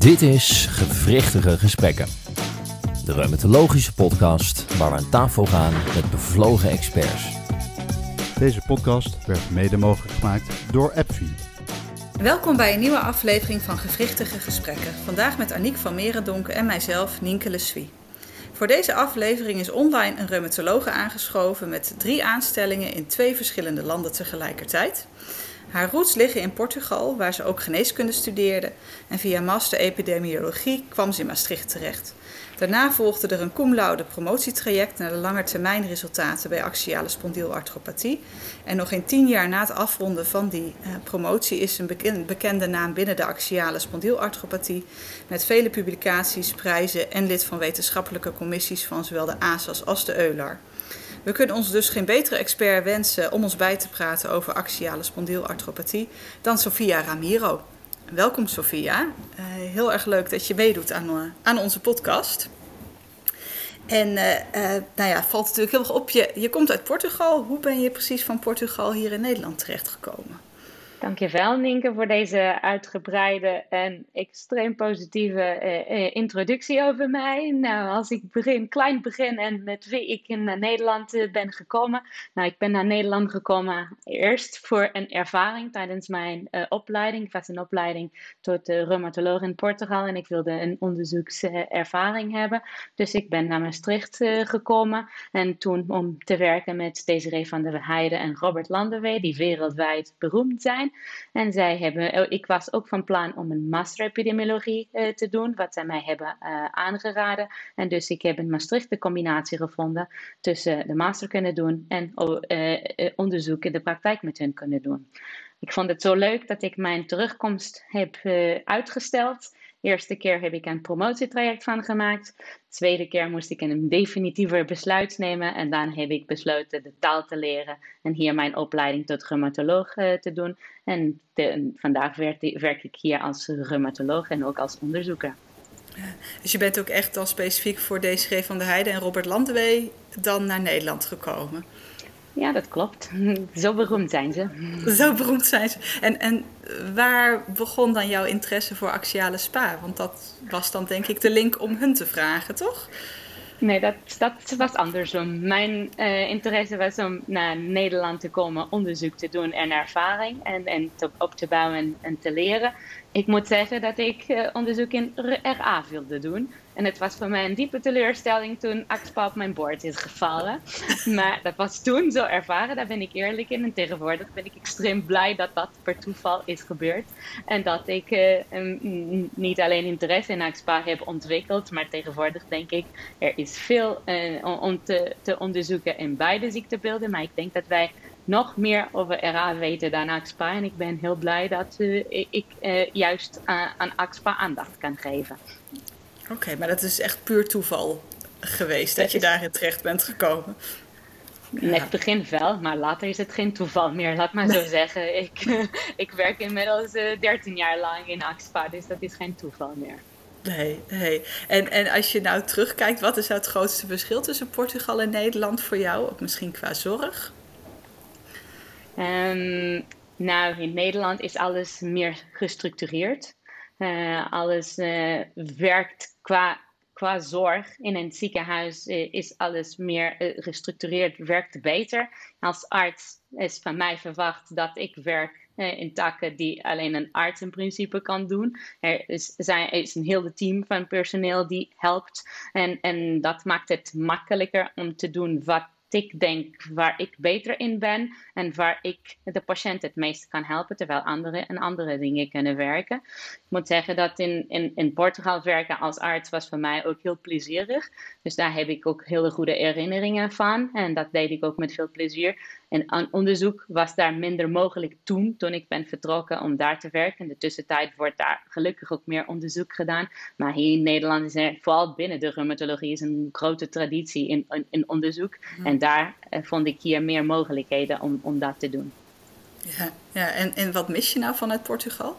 Dit is Gewrichtige Gesprekken. De reumatologische podcast waar we aan tafel gaan met bevlogen experts. Deze podcast werd mede mogelijk gemaakt door AppFi. Welkom bij een nieuwe aflevering van Gewrichtige Gesprekken. Vandaag met Aniek van Merendonk en mijzelf, Nienke Leswie. Voor deze aflevering is online een reumatologe aangeschoven met drie aanstellingen in twee verschillende landen tegelijkertijd. Haar roots liggen in Portugal, waar ze ook geneeskunde studeerde. En via master epidemiologie kwam ze in Maastricht terecht. Daarna volgde er een cum promotietraject naar de langetermijnresultaten bij axiale spondielarthropathie. En nog geen tien jaar na het afronden van die uh, promotie is een bekende naam binnen de axiale spondielarthropathie. Met vele publicaties, prijzen en lid van wetenschappelijke commissies van zowel de ASAS als de EULAR. We kunnen ons dus geen betere expert wensen om ons bij te praten over axiale spondielarthropathie dan Sofia Ramiro. Welkom Sofia. Uh, heel erg leuk dat je meedoet aan, uh, aan onze podcast. En uh, nou ja, valt natuurlijk heel erg op, je, je komt uit Portugal. Hoe ben je precies van Portugal hier in Nederland terechtgekomen? Dankjewel Nienke voor deze uitgebreide en extreem positieve uh, introductie over mij. Nou, als ik begin, klein begin en met wie ik in Nederland uh, ben gekomen. Nou, ik ben naar Nederland gekomen eerst voor een ervaring tijdens mijn opleiding. Ik was een opleiding tot reumatoloog in Portugal en ik wilde een onderzoekservaring hebben. Dus ik ben naar Maastricht gekomen en toen om te werken met Desiree van der Heijden en Robert Landewee, die wereldwijd beroemd zijn. En zij hebben, oh, ik was ook van plan om een master epidemiologie uh, te doen, wat zij mij hebben uh, aangeraden. En dus ik heb in Maastricht de combinatie gevonden tussen de master kunnen doen en uh, onderzoek in de praktijk met hun kunnen doen. Ik vond het zo leuk dat ik mijn terugkomst heb uitgesteld. Eerste keer heb ik een promotietraject van gemaakt. Tweede keer moest ik een definitiever besluit nemen. En dan heb ik besloten de taal te leren en hier mijn opleiding tot reumatoloog uh, te doen. En de, vandaag werk, werk, ik hier als reumatoloog en ook als onderzoeker. Dus je bent ook echt dan specifiek voor DCG van der Heijden en Robert Landewee dan naar Nederland gekomen? Ja, dat klopt. Zo beroemd zijn ze. Zo beroemd zijn ze. En, en waar begon dan jouw interesse voor axiale spa? Want dat was dan denk ik de link om hun te vragen, toch? Nee, dat, dat was andersom. Mijn uh, interesse was om naar Nederland te komen, onderzoek te doen en ervaring en, en te, op te bouwen en, en te leren. Ik moet zeggen dat ik uh, onderzoek in RA wilde doen. En het was voor mij een diepe teleurstelling toen AXPA op mijn bord is gevallen. Maar dat was toen zo ervaren, daar ben ik eerlijk in. En tegenwoordig ben ik extreem blij dat dat per toeval is gebeurd. En dat ik uh, niet alleen interesse in AXPA heb ontwikkeld, maar tegenwoordig denk ik, er is veel uh, om te, te onderzoeken in beide ziektebeelden. Maar ik denk dat wij nog meer over RA weten dan AXPA. En ik ben heel blij dat uh, ik uh, juist uh, aan AXPA aandacht kan geven. Oké, okay, maar dat is echt puur toeval geweest dat, dat je is... daarin terecht bent gekomen. In het begin wel, maar later is het geen toeval meer, laat maar zo zeggen. Ik, ik werk inmiddels 13 jaar lang in AXPA, dus dat is geen toeval meer. Nee, nee. En, en als je nou terugkijkt, wat is nou het grootste verschil tussen Portugal en Nederland voor jou? Ook misschien qua zorg? Um, nou, in Nederland is alles meer gestructureerd. Uh, alles uh, werkt qua, qua zorg. In een ziekenhuis uh, is alles meer gestructureerd, werkt beter. Als arts is van mij verwacht dat ik werk in takken die alleen een arts in principe kan doen. Er is, zijn, is een hele team van personeel die helpt. En, en dat maakt het makkelijker om te doen wat ik denk waar ik beter in ben en waar ik de patiënt het meest kan helpen, terwijl anderen en andere dingen kunnen werken. Ik moet zeggen dat in, in, in Portugal werken als arts was voor mij ook heel plezierig. Dus daar heb ik ook hele goede herinneringen van en dat deed ik ook met veel plezier. En onderzoek was daar minder mogelijk toen, toen ik ben vertrokken om daar te werken. In de tussentijd wordt daar gelukkig ook meer onderzoek gedaan. Maar hier in Nederland is er, vooral binnen de rheumatologie, is een grote traditie in, in, in onderzoek. Mm. En daar uh, vond ik hier meer mogelijkheden om, om dat te doen. Ja, ja. En, en wat mis je nou vanuit Portugal?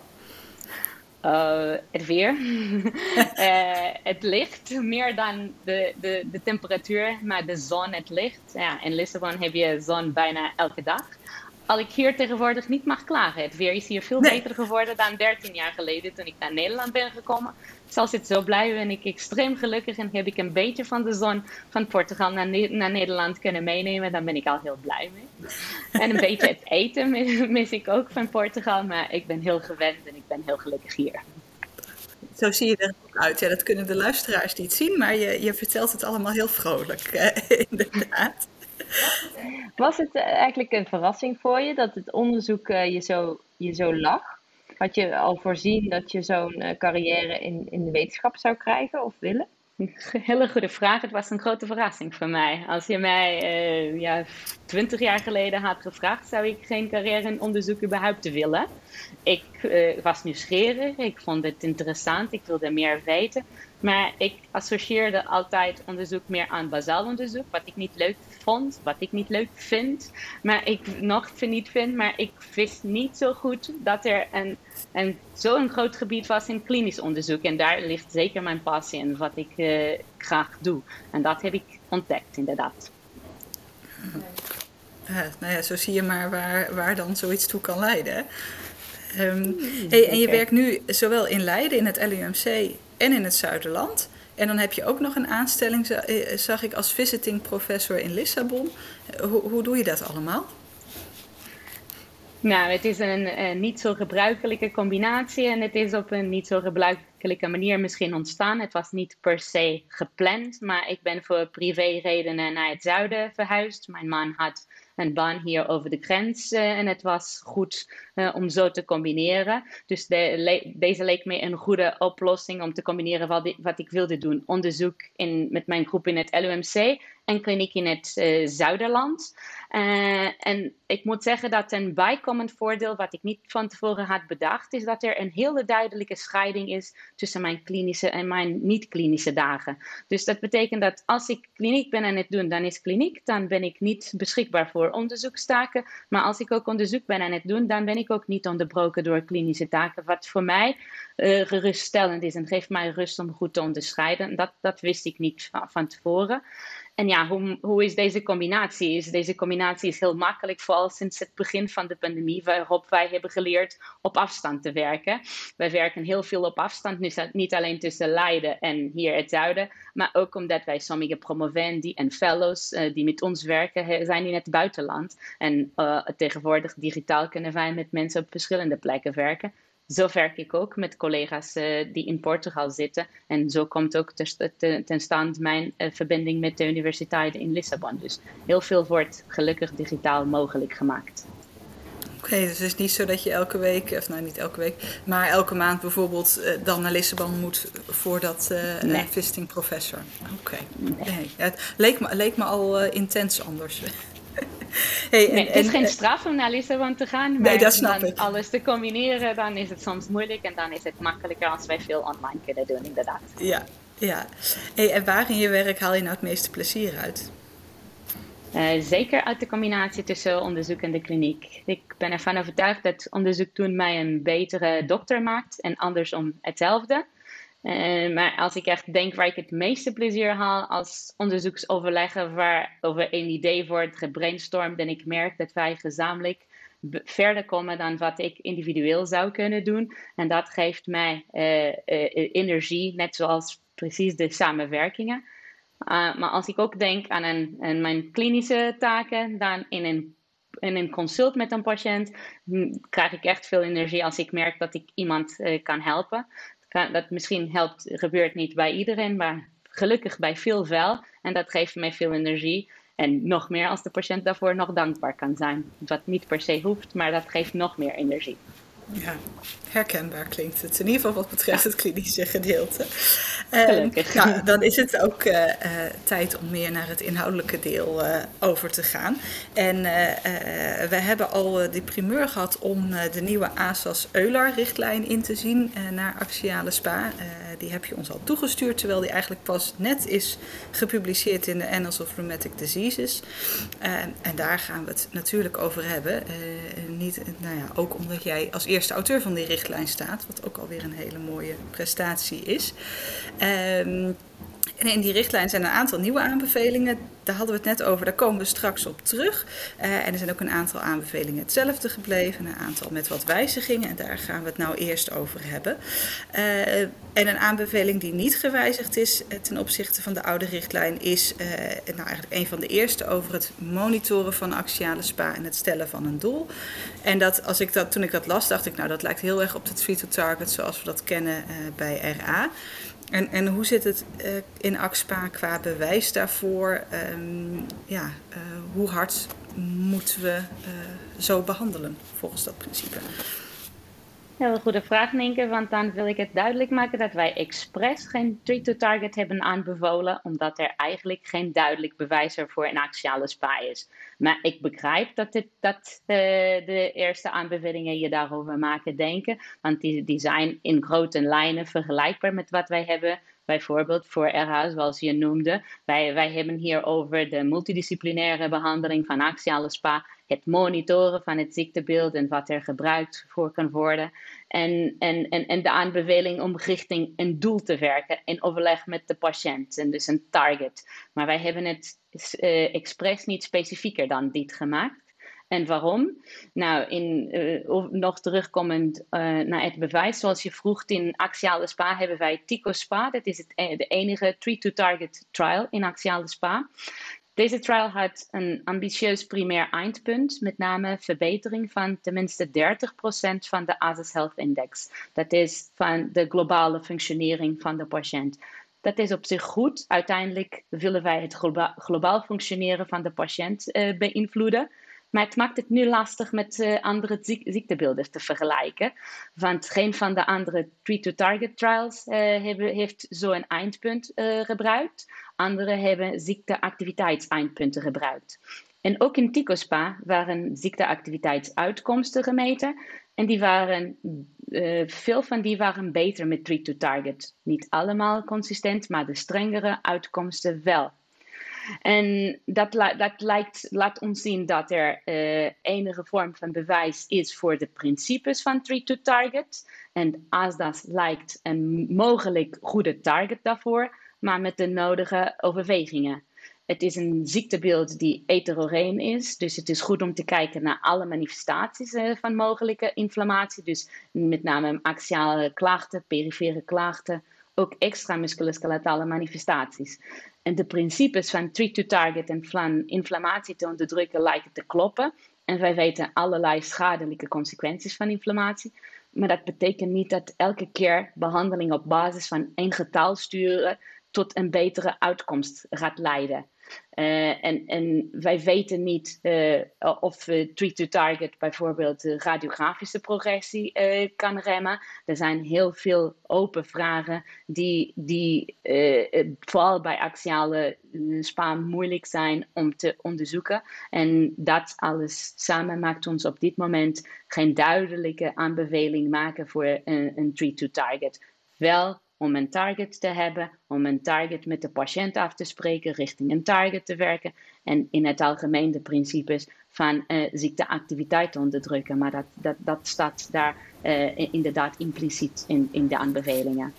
Uh, het weer. uh, het licht, meer dan de, de, de temperatuur, maar de zon, het licht. Ja, in Lissabon heb je zon bijna elke dag. Al ik hier tegenwoordig niet mag klagen. Het weer is hier veel beter geworden dan 13 jaar geleden toen ik naar Nederland ben gekomen. Zoals zit zo blij ben ik extreem gelukkig en heb ik een beetje van de zon van Portugal naar, naar Nederland kunnen meenemen. Dan ben ik al heel blij mee. En een beetje het eten mis, ik ook van Portugal, maar ik ben heel gewend en ik ben heel gelukkig hier. Zo zie je er ook uit. Ja, dat kunnen de luisteraars niet zien, maar je, je vertelt het allemaal heel vrolijk, inderdaad. Was het eh, eigenlijk een verrassing voor je dat het onderzoek eh, je, zo, je zo lag? Had je al voorzien dat je zo'n eh, carrière in, in de wetenschap zou krijgen of willen? Hele goede vraag. Het was een grote verrassing voor mij. Als je mij uh, ja, 20 jaar geleden had gevraagd, zou ik geen carrière in onderzoek überhaupt willen. Ik was nieuwsgierig, ik vond het interessant, ik wilde meer weten. Maar ik associeerde altijd onderzoek meer aan bazaal onderzoek, wat ik niet leuk vond, wat ik niet leuk vind, maar ik nog niet vind. Maar ik wist niet zo goed dat er een, een, zo'n groot gebied was in klinisch onderzoek. En daar ligt zeker mijn passie in, wat ik uh, graag doe. En dat heb ik ontdekt, inderdaad. Ja, nou ja, zo zie je maar waar, waar dan zoiets toe kan leiden. Um, hey, en je werkt nu zowel in Leiden, in het LUMC en in het Zuiderland. En dan heb je ook nog een aanstelling, eh, zag ik, als visiting professor in Lissabon. Hoe, hoe doe je dat allemaal? Nou, het is een, niet zo gebruikelijke combinatie en het is op een niet zo gebruikelijke manier misschien ontstaan. Het was niet per se gepland, maar ik ben voor privéredenen naar het zuiden verhuisd. Mijn man had een baan hier over de grens en het was goed uh, om zo te combineren. Dus deze leek me een goede oplossing om te combineren wat, wat ik wilde doen. Onderzoek in, met mijn groep in het LUMC en kliniek in het uh, Zuiderland. Uh, en ik moet zeggen dat een bijkomend voordeel, wat ik niet van tevoren had bedacht, is dat er een hele duidelijke scheiding is tussen mijn klinische en mijn niet-klinische dagen. Dus dat betekent dat als ik kliniek ben aan het doen, dan is kliniek, dan ben ik niet beschikbaar voor onderzoekstaken. Maar als ik ook onderzoek ben aan het doen, dan ben ik ook niet onderbroken door klinische taken. Wat voor mij uh, geruststellend is en geeft mij rust om goed te onderscheiden. Dat, dat wist ik niet van, van tevoren. En ja, hoe, hoe is deze combinatie? Is deze combinatie is heel makkelijk, vooral sinds het begin van de pandemie, waarop wij hebben geleerd op afstand te werken. Wij werken heel veel op afstand, niet alleen tussen Leiden en hier het zuiden, maar ook omdat wij sommige promovendi en fellows uh, die met ons werken, zijn in het buitenland. En uh, tegenwoordig digitaal kunnen wij met mensen op verschillende plekken werken zo werk ik ook met collega's uh, die in Portugal zitten. En zo komt ook ten stand mijn uh, verbinding met de universiteit in Lissabon. Dus heel veel wordt gelukkig digitaal mogelijk gemaakt. Oké, okay, dus het is niet zo dat je elke week, of nou niet elke week, maar elke maand bijvoorbeeld uh, dan naar Lissabon moet voor dat nee. visiting professor. Oké. Okay. Nee. Het leek me, leek me al intens anders. Hey, nee, het is geen straf om naar Lissabon te gaan, maar nee, dat snap dan ik. alles te combineren, dan is het soms moeilijk en dan is het makkelijker als wij veel online kunnen doen, inderdaad. Ja, ja. Hey, en waar in je werk haal je nou het meeste plezier uit? Uh, zeker uit de combinatie tussen onderzoek en de kliniek. Ik ben ervan overtuigd dat onderzoek doen mij een betere dokter maakt en andersom hetzelfde. Uh, maar als ik echt denk waar ik het meeste plezier haal als onderzoeksoverleggen waar over een idee wordt gebrainstormd en ik merk dat wij gezamenlijk verder komen dan wat ik individueel zou kunnen doen. En dat geeft mij uh, uh, energie, net zoals precies de samenwerkingen. maar als ik ook denk aan, een, mijn klinische taken, dan in een in een consult met een patiënt hm, krijg ik echt veel energie als ik merk dat ik iemand kan helpen dat misschien helpt, gebeurt niet bij iedereen, maar gelukkig bij veel wel. En dat geeft mij veel energie. En nog meer als de patiënt daarvoor nog dankbaar kan zijn. Wat niet per se hoeft, maar dat geeft nog meer energie. Ja, herkenbaar klinkt het. In ieder geval wat betreft het klinische gedeelte. Uh, nou, dan is het ook uh, uh, tijd om meer naar het inhoudelijke deel over te gaan. En we hebben al de primeur gehad om de nieuwe ASAS-EULAR-richtlijn in te zien naar axiale spa. die heb je ons al toegestuurd, terwijl die eigenlijk pas net is gepubliceerd in de Annals of Rheumatic Diseases. en daar gaan we het natuurlijk over hebben. niet, nou ja, ook omdat jij als eerste eerste auteur van die richtlijn staat, wat ook alweer een hele mooie prestatie is. Um, En in die richtlijn zijn een aantal nieuwe aanbevelingen. Daar hadden we het net over, daar komen we straks op terug. Uh, en er zijn ook een aantal aanbevelingen hetzelfde gebleven, een aantal met wat wijzigingen. En daar gaan we het nou eerst over hebben. Uh, en een aanbeveling die niet gewijzigd is uh, ten opzichte van de oude richtlijn is nou eigenlijk een van de eerste over het monitoren van axiale spa en het stellen van een doel. En dat, als ik dat, toen ik dat las, dacht ik, nou dat lijkt heel erg op de tree to target zoals we dat kennen bij RA. En, en hoe zit het uh, in AXPA qua bewijs daarvoor? Um, ja, uh, hoe hard moeten we uh, zo behandelen volgens dat principe? Heel goede vraag, Nienke, want dan wil ik het duidelijk maken dat wij expres geen treat-to-target hebben aanbevolen, omdat er eigenlijk geen duidelijk bewijs ervoor een axiale spa is. Maar ik begrijp dat, dit, dat uh, de eerste aanbevelingen je daarover maken denken, want die, die zijn in grote lijnen vergelijkbaar met wat wij hebben bijvoorbeeld voor RH, zoals je noemde. Wij, wij hebben hier over de multidisciplinaire behandeling van axiale spa, het monitoren van het ziektebeeld en wat er gebruikt voor kan worden. En, en, en, en de aanbeveling om richting een doel te werken in overleg met de patiënt, en dus een target. Maar wij hebben het uh, expres niet specifieker dan dit gemaakt. En waarom? Nou, in, uh, nog terugkomend uh, naar het bewijs, zoals je vroeg, in axiale spa hebben wij TICO SPA. Dat is het, de enige treat-to-target trial in axiale spa. Deze trial had een ambitieus primair eindpunt, met name verbetering van tenminste 30% van de ASIS Health Index. Dat is van de globale functionering van de patiënt. Dat is op zich goed. Uiteindelijk willen wij het globa globaal functioneren van de patiënt uh, beïnvloeden. Maar het maakt het nu lastig met uh, andere ziek ziektebeelden te vergelijken. Want geen van de andere treat-to-target trials uh, hebben, heeft zo'n eindpunt uh, gebruikt. Andere hebben ziekteactiviteitseindpunten gebruikt. En ook in TICOSPA waren ziekteactiviteitsuitkomsten gemeten. En die waren, veel van die waren beter met treat-to-target. Niet allemaal consistent, maar de strengere uitkomsten wel. En dat, dat lijkt, laat ons zien dat er uh, enige vorm van bewijs is voor de principes van treat to target. En als dat lijkt een mogelijk goede target daarvoor, maar met de nodige overwegingen. Het is een ziektebeeld die heterogeen is, dus het is goed om te kijken naar alle manifestaties uh, van mogelijke inflammatie. Dus met name axiale klachten, perifere klachten, ook extra musculoskeletale manifestaties. En de principes van treat to target en van inflammatie te onderdrukken lijken te kloppen. En wij weten allerlei schadelijke consequenties van inflammatie. Maar dat betekent niet dat elke keer behandeling op basis van één getal sturen tot een betere uitkomst gaat leiden. Uh, en, en, wij weten niet uh, of uh, treat to target bijvoorbeeld de radiografische progressie kan remmen. Er zijn heel veel open vragen die, die vooral bij axiale spaan moeilijk zijn om te onderzoeken. En dat alles samen maakt ons op dit moment geen duidelijke aanbeveling maken voor een, een treat to target. Wel om een target te hebben, om een target met de patiënt af te spreken, richting een target te werken en in het algemeen de principes van uh, ziekteactiviteit te onderdrukken. Maar dat, dat, dat staat daar uh, inderdaad impliciet in, in de aanbevelingen.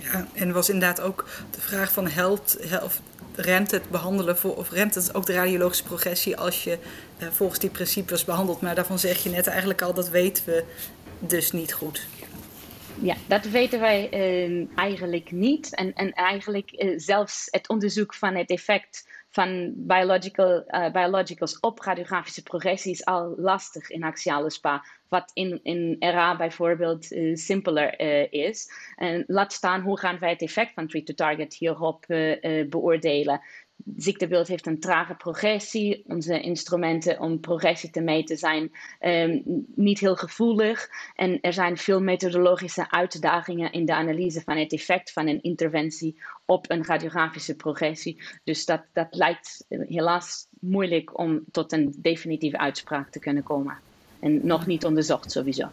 Ja, en was inderdaad ook de vraag van helpt, helpt remt het behandelen voor, of remt het ook de radiologische progressie als je uh, volgens die principes behandelt. Maar daarvan zeg je net eigenlijk al, dat weten we dus niet goed. Ja, dat weten wij uh, eigenlijk niet. En, en eigenlijk uh, zelfs het onderzoek van het effect van biological, uh, biologicals op radiografische progressie is al lastig in axiale spa. Wat in, in RA bijvoorbeeld simpeler is. En laat staan hoe gaan wij het effect van treat to target hierop beoordelen ziektebeeld heeft een trage progressie. Onze instrumenten om progressie te meten zijn um, niet heel gevoelig. En er zijn veel methodologische uitdagingen in de analyse van het effect van een interventie op een radiografische progressie. Dus dat, dat lijkt helaas moeilijk om tot een definitieve uitspraak te kunnen komen. En nog niet onderzocht sowieso.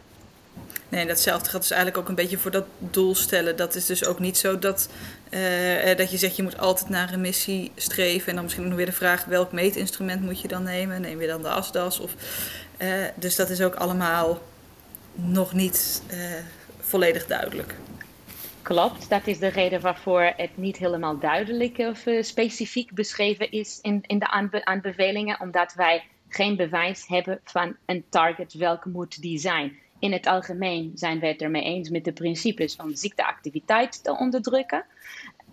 Nee, datzelfde gaat dus eigenlijk ook een beetje voor dat doel stellen. Dat is dus ook niet zo dat, uh, dat je zegt je moet altijd naar remissie streven. En dan misschien nog weer de vraag welk meetinstrument moet je dan nemen. Neem je dan de ASDAS? Of, uh, dus dat is ook allemaal nog niet uh, volledig duidelijk. Klopt, dat is de reden waarvoor het niet helemaal duidelijk of uh, specifiek beschreven is in, in de aanbe aanbevelingen, omdat wij geen bewijs hebben van een target, welke moet die zijn. In het algemeen zijn wij het ermee eens met de principes om ziekteactiviteit te onderdrukken.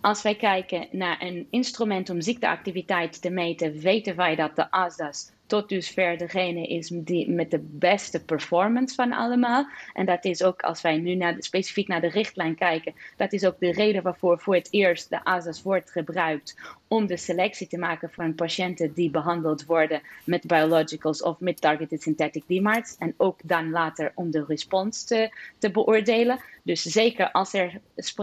Als wij kijken naar een instrument om ziekteactiviteit te meten, weten wij dat de ASDAS tot dusver degene is die, met de beste performance van allemaal. En dat is ook, als wij nu naar specifiek naar de richtlijn kijken, dat is ook de reden waarvoor voor het eerst de ASAS wordt gebruikt om de selectie te maken van patiënten die behandeld worden met biologicals of met targeted synthetic DMARDs. En ook dan later om de respons te, te beoordelen. Dus zeker als er,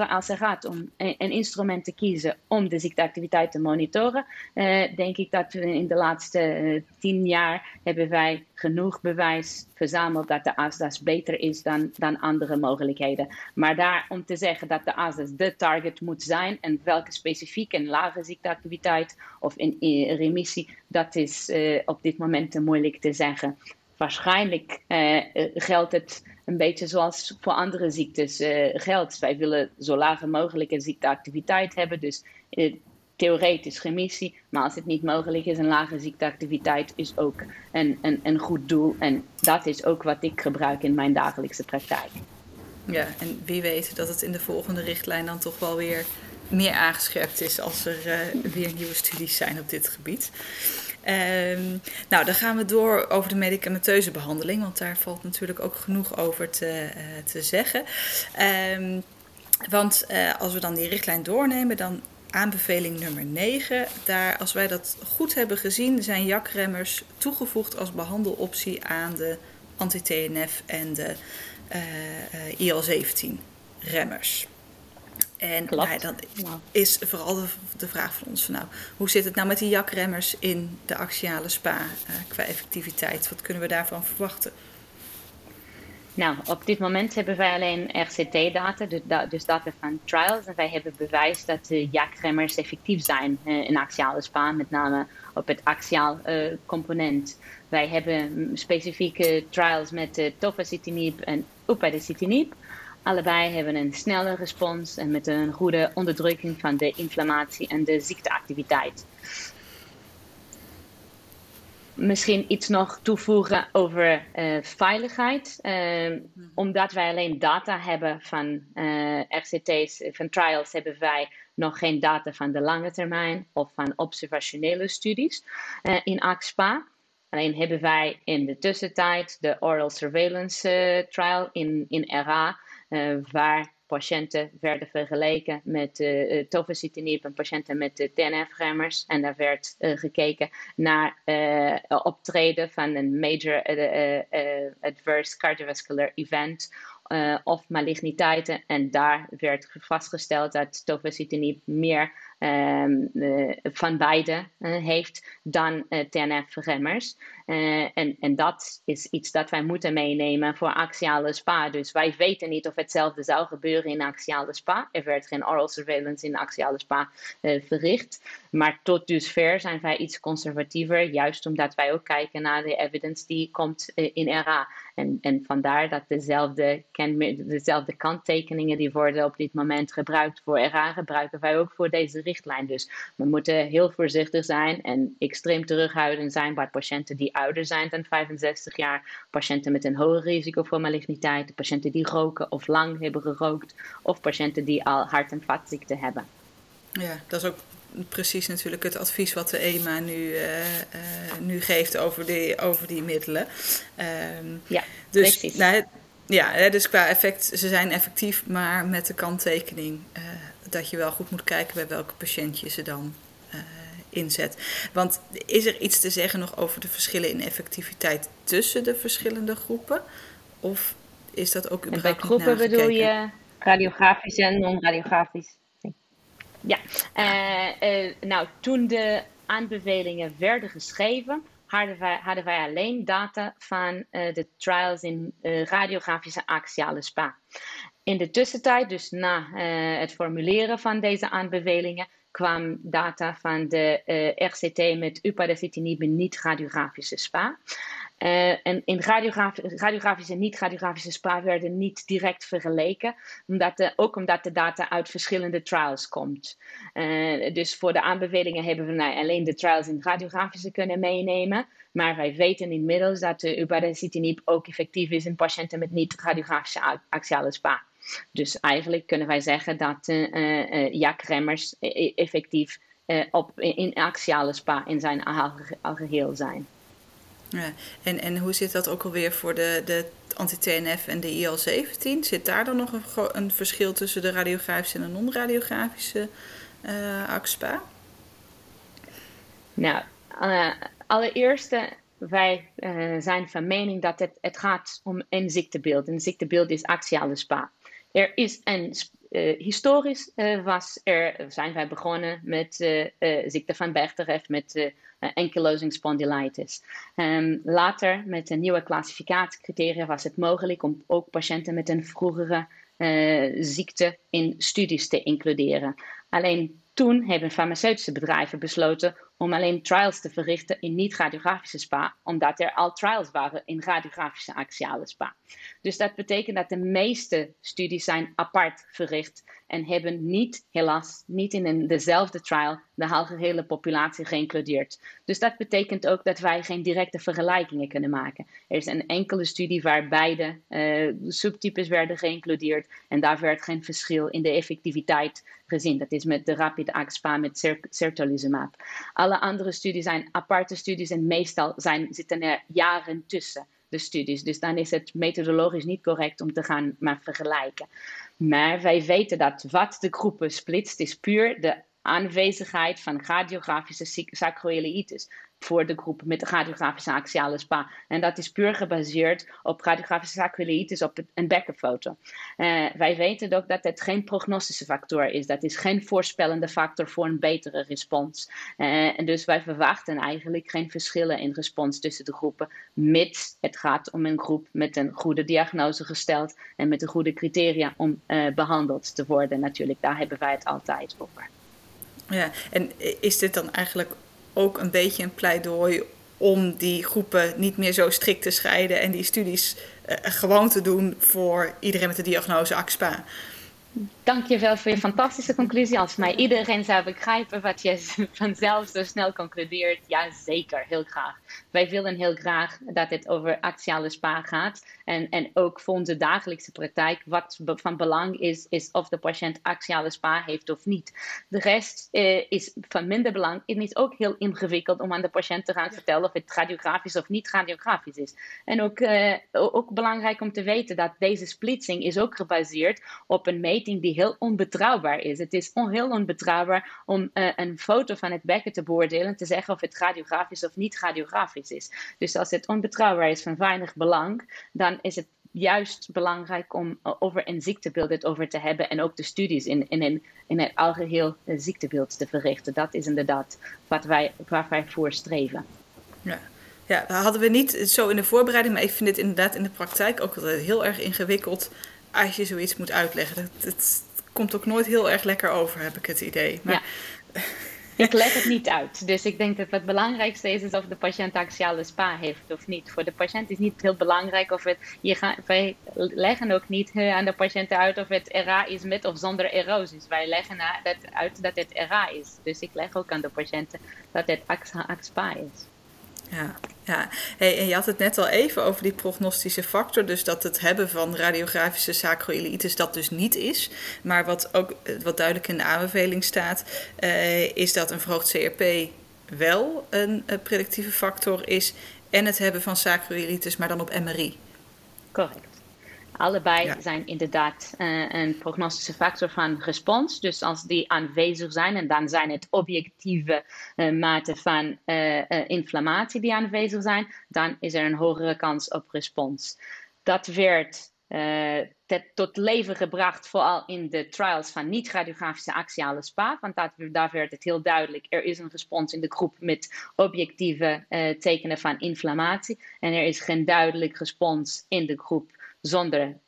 als er gaat om een, instrument te kiezen om de ziekteactiviteit te monitoren, eh, denk ik dat we in de laatste eh, tien jaar hebben wij genoeg bewijs verzameld dat de ASDAS beter is dan, dan andere mogelijkheden. Maar daar om te zeggen dat de ASDAS de target moet zijn en welke specifieke en lage ziekteactiviteit of in, remissie, dat is uh, op dit moment moeilijk te zeggen. Waarschijnlijk uh, geldt het een beetje zoals voor andere ziektes geldt. Wij willen zo lage mogelijke ziekteactiviteit hebben. Dus theoretisch remissie. Maar als het niet mogelijk is, een lage ziekteactiviteit is ook een, een, een goed doel. En dat is ook wat ik gebruik in mijn dagelijkse praktijk. Ja, en wie weet dat het in de volgende richtlijn dan toch wel weer meer aangescherpt is als er uh, weer nieuwe studies zijn op dit gebied. Um, nou, dan gaan we door over de medicamenteuze behandeling, want daar valt natuurlijk ook genoeg over te, uh, te zeggen. Um, want uh, als we dan die richtlijn doornemen, dan aanbeveling nummer 9. Daar, als wij dat goed hebben gezien, zijn jakremmers toegevoegd als behandeloptie aan de anti-TNF en de uh, uh, IL-17-remmers. En nou, dan is vooral de, de, vraag van ons van nou, hoe zit het nou met die jakremmers in de axiale spa uh, qua effectiviteit? Wat kunnen we daarvan verwachten? Nou, op dit moment hebben wij alleen RCT-data, dus, dus data van trials. En wij hebben bewijs dat de jakremmers effectief zijn uh, in axiale spa, met name op het axiaal uh, component. Wij hebben specifieke trials met uh, tofacitinib en upadacitinib. Allebei hebben een snelle respons en met een goede onderdrukking van de inflammatie en de ziekteactiviteit misschien iets nog toevoegen over uh, veiligheid. Uh, omdat wij alleen data hebben van uh, eh, RCT's, van trials, hebben wij nog geen data van de lange termijn of van observationele studies in AXPA. Alleen hebben wij in de tussentijd de oral surveillance trial in, in RA, waar patiënten werden vergeleken met uh, tofacitinib en patiënten met uh, TNF-remmers. En daar werd gekeken naar uh, optreden van een major adverse cardiovascular event of maligniteiten. En daar werd vastgesteld dat tofacitinib meer um, van beide heeft dan TNF-remmers. Uh, en, en dat is iets dat wij moeten meenemen voor axiale spa. Dus wij weten niet of hetzelfde zou gebeuren in axiale spa. Er werd geen oral surveillance in axiale spa verricht. Maar tot dusver zijn wij iets conservatiever, juist omdat wij ook kijken naar de evidence die komt in RA. En, en vandaar dat dezelfde, dezelfde kanttekeningen die worden op dit moment gebruikt voor RA, gebruiken wij ook voor deze richtlijn. Dus we moeten heel voorzichtig zijn en extreem terughoudend zijn bij patiënten die ouder zijn dan 65 jaar, patiënten met een hoger risico voor maligniteit, patiënten die roken of lang hebben gerookt, of patiënten die al hart- en vaatziekten hebben. Ja, dat is ook precies natuurlijk het advies wat de EMA nu, uh, uh, nu geeft over die, over die middelen. Um, ja, dus, precies. Nou, ja, dus qua effect, ze zijn effectief, maar met de kanttekening uh, dat je wel goed moet kijken bij welke patiënt je ze dan inzet. Want is er iets te zeggen nog over de verschillen in effectiviteit tussen de verschillende groepen? Of is dat ook en bij groepen bedoel je radiografisch en non-radiografisch? Ja, uh, uh, nou toen de aanbevelingen werden geschreven, hadden wij, hadden wij alleen data van uh, de trials in radiografische axiale spa. In de tussentijd, dus na het formuleren van deze aanbevelingen, kwam data van de uh, RCT met upadacitinib niet radiografische SPA. Uh, en in radiografische en niet-radiografische SPA werden niet direct vergeleken, omdat de, ook omdat de data uit verschillende trials komt. Dus voor de aanbevelingen hebben we nou alleen de trials in radiografische kunnen meenemen, maar wij weten inmiddels dat de upadacitinib ook effectief is in patiënten met niet-radiografische axiale SPA. Dus eigenlijk kunnen wij zeggen dat uh, uh, Jack Remmers effectief op, in axiale spa in zijn algeheel zijn. Ja, en, en hoe zit dat ook alweer voor de, de anti-TNF en de IL-17? Zit daar dan nog een, een verschil tussen de radiografische en de non-radiografische uh, AXPA? Nou, uh, allereerst, wij uh, zijn van mening dat het, het gaat om een ziektebeeld. Een ziektebeeld is axiale spa. Er is een uh, historisch uh, was er, zijn wij begonnen met ziekte van Bechterew, met ankylosing spondylitis. Um, later, met de nieuwe klassificatiecriteria, was het mogelijk om ook patiënten met een vroegere ziekte in studies te includeren. Alleen toen hebben farmaceutische bedrijven besloten om alleen trials te verrichten in niet-radiografische SPA, omdat er al trials waren in radiografische axiale SPA. Dus dat betekent dat de meeste studies zijn apart verricht en hebben niet, helaas, niet in dezelfde trial de algehele populatie geïncludeerd. Dus dat betekent ook dat wij geen directe vergelijkingen kunnen maken. Er is een enkele studie waar beide uh, subtypes werden geïncludeerd en daar werd geen verschil in de effectiviteit gezien. Dat is met de rapid AXPA met certolizumab. Alle andere studies zijn aparte studies en meestal zijn, zitten er jaren tussen de studies. Dus dan is het methodologisch niet correct om te gaan maar vergelijken. Maar wij weten dat wat de groepen splitst, is puur de aanwezigheid van radiografische sacroiliitis voor de groep met radiografische axiale spa. En dat is puur gebaseerd op radiografische sacroiliitis op een bekkenfoto. Uh, wij weten ook dat het geen prognostische factor is. Dat is geen voorspellende factor voor een betere respons. Uh, en dus wij verwachten eigenlijk geen verschillen in respons tussen de groepen, mits het gaat om een groep met een goede diagnose gesteld en met de goede criteria om uh, behandeld te worden. Natuurlijk, daar hebben wij het altijd over. Ja, en is dit dan eigenlijk ook een beetje een pleidooi om die groepen niet meer zo strikt te scheiden en die studies uh, gewoon te doen voor iedereen met de diagnose AXPA? Dankjewel voor je fantastische conclusie. Als mij iedereen zou begrijpen wat je vanzelf zo snel concludeert, ja zeker, heel graag. Wij willen heel graag dat het over axiale spa gaat. En, en ook voor onze dagelijkse praktijk, wat van belang is, is of de patiënt axiale spa heeft of niet. De rest eh, is van minder belang. Het is ook heel ingewikkeld om aan de patiënt te gaan vertellen of het radiografisch of niet radiografisch is. En ook, eh, ook belangrijk om te weten dat deze splitsing is ook gebaseerd op een meting die heel onbetrouwbaar is. Het is on, heel onbetrouwbaar om uh, een foto van het bekken te beoordelen en te zeggen of het radiografisch of niet radiografisch is. Dus als het onbetrouwbaar is van weinig belang, dan is het juist belangrijk om uh, over een ziektebeeld het over te hebben en ook de studies in, in, in, in het algeheel uh, ziektebeeld te verrichten. Dat is inderdaad wat wij, waar wij voor streven. Ja. Ja, dat hadden we niet zo in de voorbereiding, maar ik vind het inderdaad in de praktijk ook heel erg ingewikkeld als je zoiets moet uitleggen. Het, komt ook nooit heel erg lekker over, heb ik het idee. Maar... Ja. Ik leg het niet uit. Dus ik denk dat het belangrijkste is, is of de patiënt axiale spa heeft of niet. Voor de patiënt is niet heel belangrijk of het. Je gaat, wij leggen ook niet aan de patiënt uit of het RA is met of zonder erosis. Wij leggen uit dat het RA is. Dus ik leg ook aan de patiënten dat het AXPA is. Ja, ja. Hey, en je had het net al even over die prognostische factor. Dus dat het hebben van radiografische sacroiliitis dat dus niet is. Maar wat ook wat duidelijk in de aanbeveling staat, uh, is dat een verhoogd CRP wel een, een predictieve factor is. En het hebben van sacroiliitis, maar dan op MRI. Correct. Allebei zijn inderdaad uh, een prognostische factor van respons. Dus als die aanwezig zijn, en dan zijn het objectieve uh, maten van uh, inflammatie die aanwezig zijn, dan is er een hogere kans op respons. Dat werd tot leven gebracht, vooral in de trials van niet-radiografische axiale SPA. Want dat, daar werd het heel duidelijk, er is een respons in de groep met objectieve tekenen van inflammatie. En er is geen duidelijk respons in de groep zonder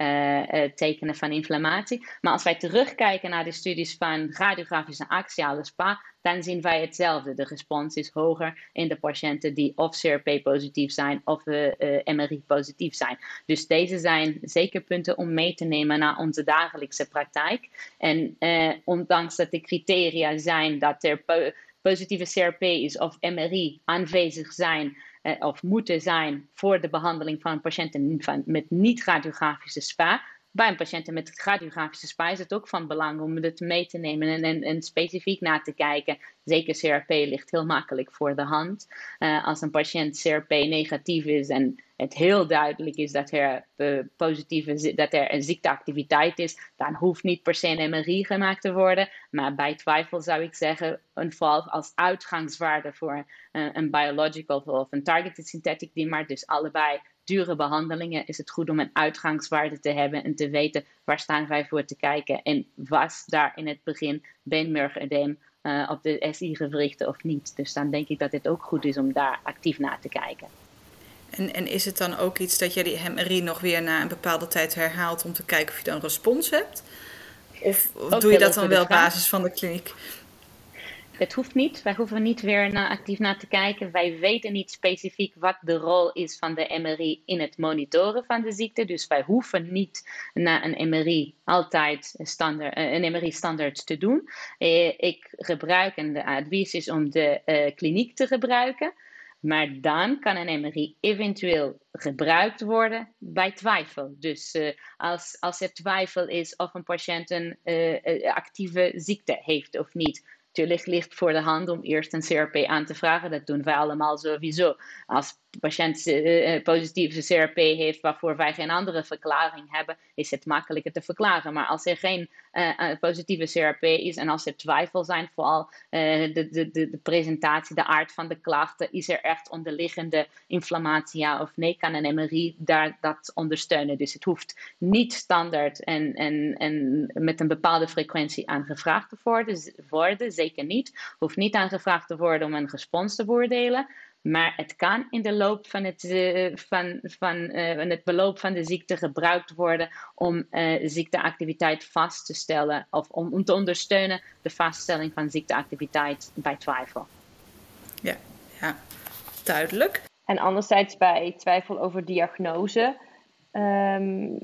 tekenen van inflammatie. Maar als wij terugkijken naar de studies van radiografische axiale SPA, dan zien wij hetzelfde. De respons is hoger in de patiënten die of CRP-positief zijn of MRI-positief zijn. Dus deze zijn zeker punten om mee te nemen naar onze dagelijkse praktijk. En ondanks dat de criteria zijn dat er positieve CRP is of MRI aanwezig zijn eh, of moeten zijn voor de behandeling van patiënten met niet-radiografische SPA. Bij een patiënt met radiografische SPA is het ook van belang om het mee te nemen en, en, en specifiek na te kijken. Zeker CRP ligt heel makkelijk voor de hand. Uh, als een patiënt CRP negatief is en het heel duidelijk is dat er, uh, positieve, dat er een ziekteactiviteit is, dan hoeft niet per se een MRI gemaakt te worden. Maar bij twijfel zou ik zeggen, een val als uitgangswaarde voor uh, een biological of een targeted synthetic dimmer, dus allebei dure behandelingen, is het goed om een uitgangswaarde te hebben en te weten waar staan wij voor te kijken en was daar in het begin beenmergedeem uh, op de SI-gewrichten of niet. Dus dan denk ik dat het ook goed is om daar actief naar te kijken. En, en is het dan ook iets dat je die MRI nog weer na een bepaalde tijd herhaalt om te kijken of je dan respons hebt? Of, of doe je dat dan wel op basis van de kliniek? Het hoeft niet. Wij hoeven niet weer actief naar te kijken. Wij weten niet specifiek wat de rol is van de MRI in het monitoren van de ziekte. Dus wij hoeven niet naar een MRI altijd standaard, eh, een MRI standaard te doen. Eh, ik gebruik en de advies is om de uh, kliniek te gebruiken. Maar dan kan een MRI eventueel gebruikt worden bij twijfel. Dus uh, als, als er twijfel is of een patiënt een uh, actieve ziekte heeft of niet, Natuurlijk ligt voor de hand om eerst een CRP aan te vragen. Dat doen wij allemaal sowieso. Als de patiënt uh, positieve CRP heeft waarvoor wij geen andere verklaring hebben, is het makkelijker te verklaren. Maar als er geen positieve CRP is en als er twijfel zijn, vooral de, de, de, de presentatie, de aard van de klachten, is er echt onderliggende inflammatie ja of nee, kan een MRI daar dat ondersteunen. Dus het hoeft niet standaard en, en, en met een bepaalde frequentie aangevraagd te worden, worden zeker niet. Hoeft niet aangevraagd te worden om een respons te beoordelen. Maar het kan in de loop van het, uh, van, van, uh, het beloop van de ziekte gebruikt worden om uh, ziekteactiviteit vast te stellen of om, om te ondersteunen de vaststelling van ziekteactiviteit bij twijfel. Ja, ja, duidelijk. En anderzijds bij twijfel over diagnose. Um,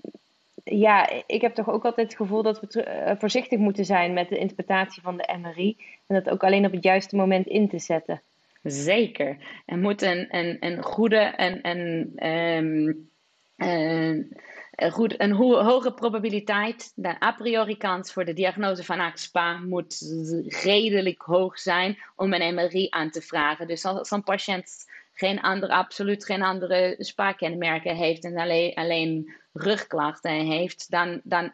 ja, ik heb toch ook altijd het gevoel dat we voorzichtig moeten zijn met de interpretatie van de MRI. En dat ook alleen op het juiste moment in te zetten. Zeker. Er moet een, een, een goede en een, um, een, goed, een ho hoge probabiliteit, de a priori kans voor de diagnose van AXPA moet redelijk hoog zijn om een MRI aan te vragen. Dus als een patiënt geen andere, absoluut geen andere SPA-kenmerken heeft en alleen, alleen rugklachten heeft, dan, dan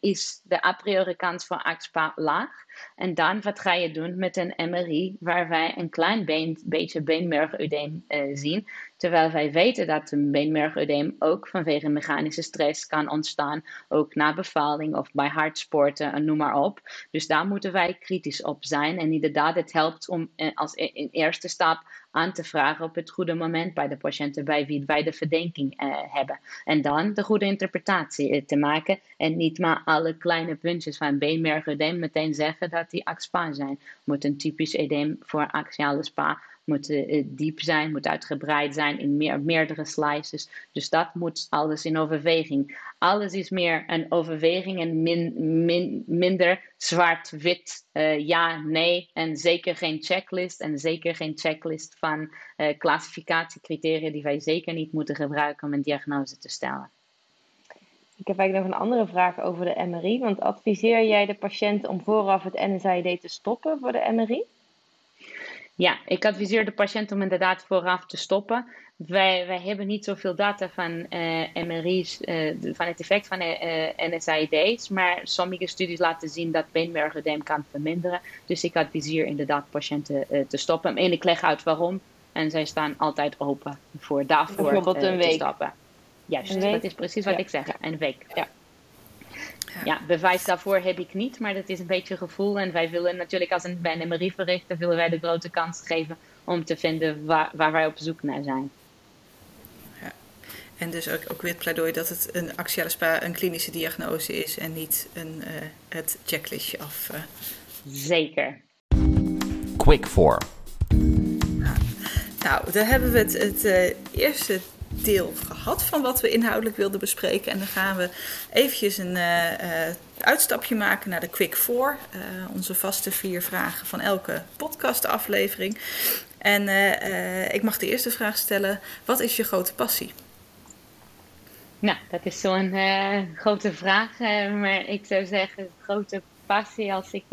is de a priori kans voor AXPA laag. En dan wat ga je doen met een MRI waar wij een klein been, beetje beenmergudeem uh, zien. Terwijl wij weten dat een beenmergudeem ook vanwege mechanische stress kan ontstaan. Ook na bevalling of bij hartsporten en noem maar op. Dus daar moeten wij kritisch op zijn. En inderdaad, het helpt om uh, als in eerste stap aan te vragen op het goede moment bij de patiënten bij wie wij de verdenking uh, hebben. En dan de goede interpretatie te maken en niet maar alle kleine puntjes van beenmergudeem meteen zeggen dat die axpa zijn. Moet een typisch edeem voor axiale spa moet uh, diep zijn, moet uitgebreid zijn in meer, meerdere slices. Dus dat moet alles in overweging. Alles is meer een overweging en min, min, minder zwart-wit, uh, ja, nee. En zeker geen checklist en zeker geen checklist van klassificatiecriteria die wij zeker niet moeten gebruiken om een diagnose te stellen. Ik heb eigenlijk nog een andere vraag over de MRI. Want adviseer jij de patiënt om vooraf het NSAID te stoppen voor de MRI? Ja, ik adviseer de patiënt om inderdaad vooraf te stoppen. Wij, wij hebben niet zoveel data van uh, eh, MRI's, uh, eh, van het effect van uh, eh, NSAID's, maar sommige studies laten zien dat beenmergedeem kan verminderen. Dus ik adviseer inderdaad patiënten te stoppen. En ik leg uit waarom. En zij staan altijd open voor daarvoor Bijvoorbeeld een week. te stoppen. Juist, dat is precies wat ik zeg. Een week. Ja. Ja, bewijs daarvoor heb ik niet, maar dat is een beetje gevoel. En wij willen natuurlijk als een, bij een MRI verrichten, willen wij de grote kans geven om te vinden waar, waar wij op zoek naar zijn. Ja. En dus ook, ook weer het pleidooi dat het een axiale spa een klinische diagnose is en niet een, uh, het checklistje af. Uh. Zeker. Quick 4. Nou, nou, daar hebben we het, het uh, eerste deel gehad van wat we inhoudelijk wilden bespreken. En dan gaan we eventjes een uh, uitstapje maken naar de Quick 4. Uh, onze vaste vier vragen van elke podcastaflevering. En ik mag de eerste vraag stellen. Wat is je grote passie? Nou, dat is zo'n grote vraag. Maar ik zou zeggen, grote passie, als ik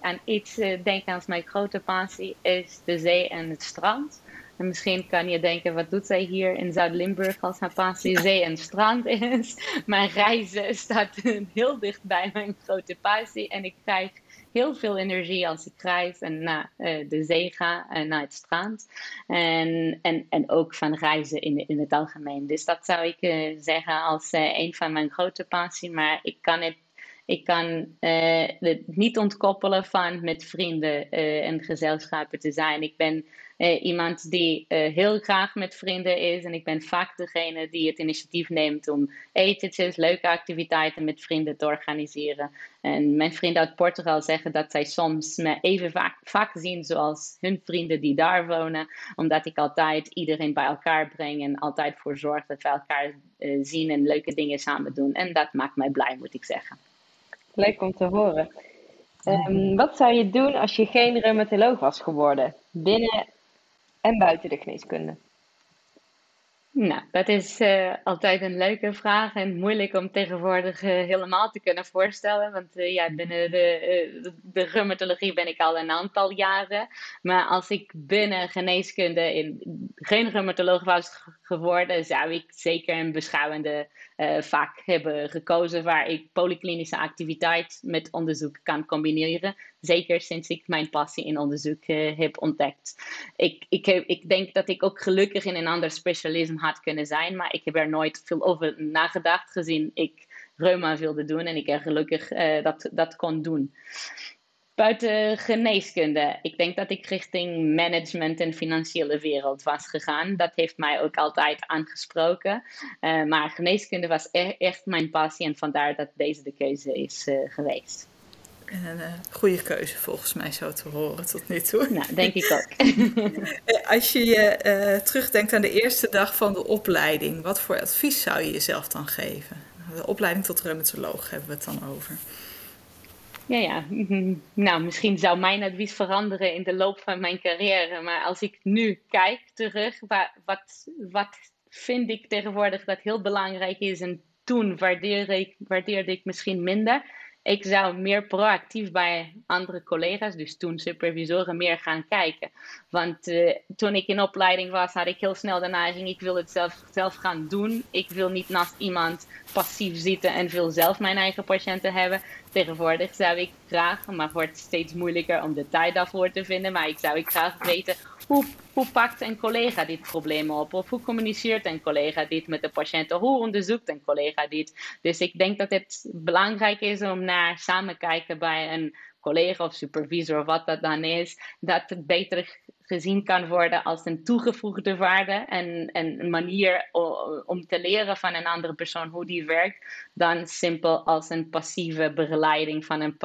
aan iets denk als mijn grote passie, is de zee en het strand. En misschien kan je denken, wat doet zij hier in Zuid-Limburg als haar passie zee en strand is? Maar reizen staat heel dicht bij mijn grote passie. En ik krijg heel veel energie als ik reis en naar uh, de zee ga en naar het strand. En, en, en ook van reizen in, in het algemeen. Dus dat zou ik uh, zeggen als uh, een van mijn grote passie. Maar ik kan het ik kan het niet ontkoppelen van met vrienden en gezelschappen te zijn. Ik ben uh, iemand die uh, heel graag met vrienden is. En ik ben vaak degene die het initiatief neemt om etentjes, leuke activiteiten met vrienden te organiseren. En mijn vrienden uit Portugal zeggen dat zij soms me even vaak, vaak zien zoals hun vrienden die daar wonen. Omdat ik altijd iedereen bij elkaar breng en altijd voor zorg dat we elkaar uh, zien en leuke dingen samen doen. En dat maakt mij blij, moet ik zeggen. Leuk om te horen. Um, wat zou je doen als je geen reumatoloog was geworden? Binnen en buiten de geneeskunde? Nou, dat is uh, altijd een leuke vraag en moeilijk om tegenwoordig uh, helemaal te kunnen voorstellen. Want uh, ja, binnen de, de rheumatologie ben ik al een aantal jaren. Maar als ik binnen geneeskunde in, geen rheumatoloog was geworden, zou ik zeker een beschouwende vak hebben gekozen waar ik polyklinische activiteit met onderzoek kan combineren. Zeker sinds ik mijn passie in onderzoek heb ontdekt. Ik, ik, heb, ik denk dat ik ook gelukkig in een ander specialisme had kunnen zijn. Maar ik heb er nooit veel over nagedacht, gezien ik reuma wilde doen en ik er gelukkig uh, dat, dat kon doen. Buiten geneeskunde, ik denk dat ik richting management en financiële wereld was gegaan. Dat heeft mij ook altijd aangesproken. Uh, maar geneeskunde was e echt mijn passie en vandaar dat deze de keuze is uh, geweest. En een uh, goede keuze volgens mij zo te horen tot nu toe. Nou, denk ik ook. Als je je terugdenkt aan de eerste dag van de opleiding, wat voor advies zou je jezelf dan geven? De opleiding tot reumatoloog hebben we het dan over. Ja, ja. Nou, misschien zou mijn advies veranderen in de loop van mijn carrière. Maar als ik nu kijk terug, wat, wat vind ik tegenwoordig dat heel belangrijk is en toen waardeerde ik, waardeerde ik misschien minder ik zou meer proactief bij andere collega's, dus toen supervisoren, meer gaan kijken. Want uh, toen ik in opleiding was, had ik heel snel de neiging, ik wil het zelf, zelf gaan doen. Ik wil niet naast iemand passief zitten en veel zelf mijn eigen patiënten hebben. Tegenwoordig zou ik graag, maar het wordt steeds moeilijker om de tijd daarvoor te vinden, maar ik zou ik graag weten hoe, pakt een collega dit probleem op? Of hoe communiceert een collega dit met de patiënten? Hoe onderzoekt een collega dit? Dus ik denk dat het belangrijk is om naar samen kijken bij een collega of supervisor of wat dat dan is, dat het beter gezien kan worden als een toegevoegde waarde en, en een manier om te leren van een andere persoon hoe die werkt, dan simpel als een passieve begeleiding van een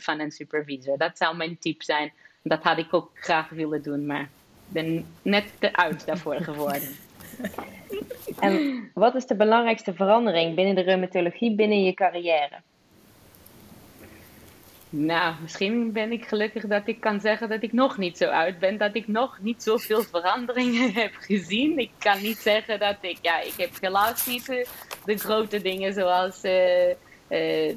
van een supervisor. Dat zou mijn tip zijn. Dat had ik ook graag willen doen, maar ben net te oud daarvoor geworden. En wat is de belangrijkste verandering binnen de reumatologie binnen je carrière? Nou, misschien ben ik gelukkig dat ik kan zeggen dat ik nog niet zo oud ben, dat ik nog niet zoveel veranderingen heb gezien. Ik kan niet zeggen dat ik, ja, ik heb helaas niet de, de grote dingen zoals uh, uh,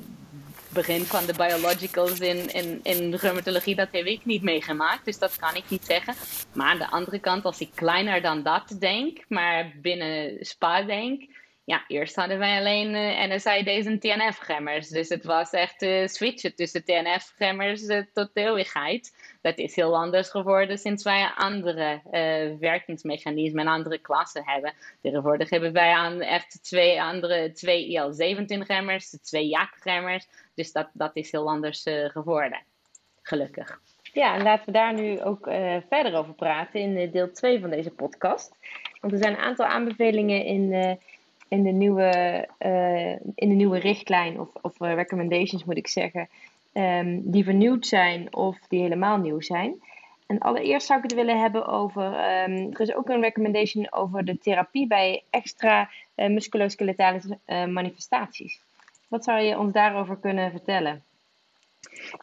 begin van de biologicals in, in, in rheumatologie, dat heb ik niet meegemaakt. Dus dat kan ik niet zeggen. Maar aan de andere kant, als ik kleiner dan dat denk, maar binnen SPA denk. Ja, eerst hadden wij alleen uh, eh, NSAID's en TNF-gemmers. Dus het was echt uh, switchen tussen TNF-gemmers uh, tot eeuwigheid dat is heel anders geworden sinds wij andere uh, werkingsmechanismen en andere klassen hebben. Tegenwoordig hebben wij aan echt twee andere, twee IL-17-remmers, twee JAK-remmers. Dus dat, dat is heel anders uh, geworden. Gelukkig. Ja, en laten we daar nu ook uh, verder over praten in deel 2 van deze podcast. Want er zijn een aantal aanbevelingen in, in, de, nieuwe, in de nieuwe richtlijn, of, of recommendations moet ik zeggen, um, die vernieuwd zijn of die helemaal nieuw zijn. En allereerst zou ik het willen hebben over. Um, er is ook een recommendation over de therapie bij extra uh, musculoskeletale uh, manifestaties. Wat zou je ons daarover kunnen vertellen?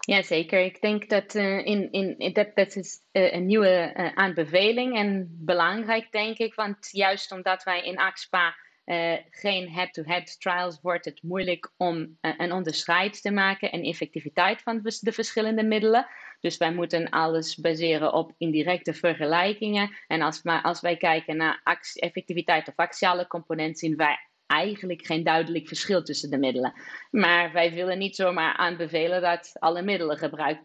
Ja, zeker. Ik denk dat uh, in, in, dat, dat is een nieuwe aanbeveling en belangrijk, denk ik. Want juist omdat wij in AXPA uh, geen head-to-head trials wordt het moeilijk om uh, een onderscheid te maken en effectiviteit van de verschillende middelen. Dus wij moeten alles baseren op indirecte vergelijkingen. En als, maar als wij kijken naar effectiviteit of axiale componenten, zien wij eigenlijk geen duidelijk verschil tussen de middelen. Maar wij willen niet zomaar aanbevelen dat alle middelen gebruikt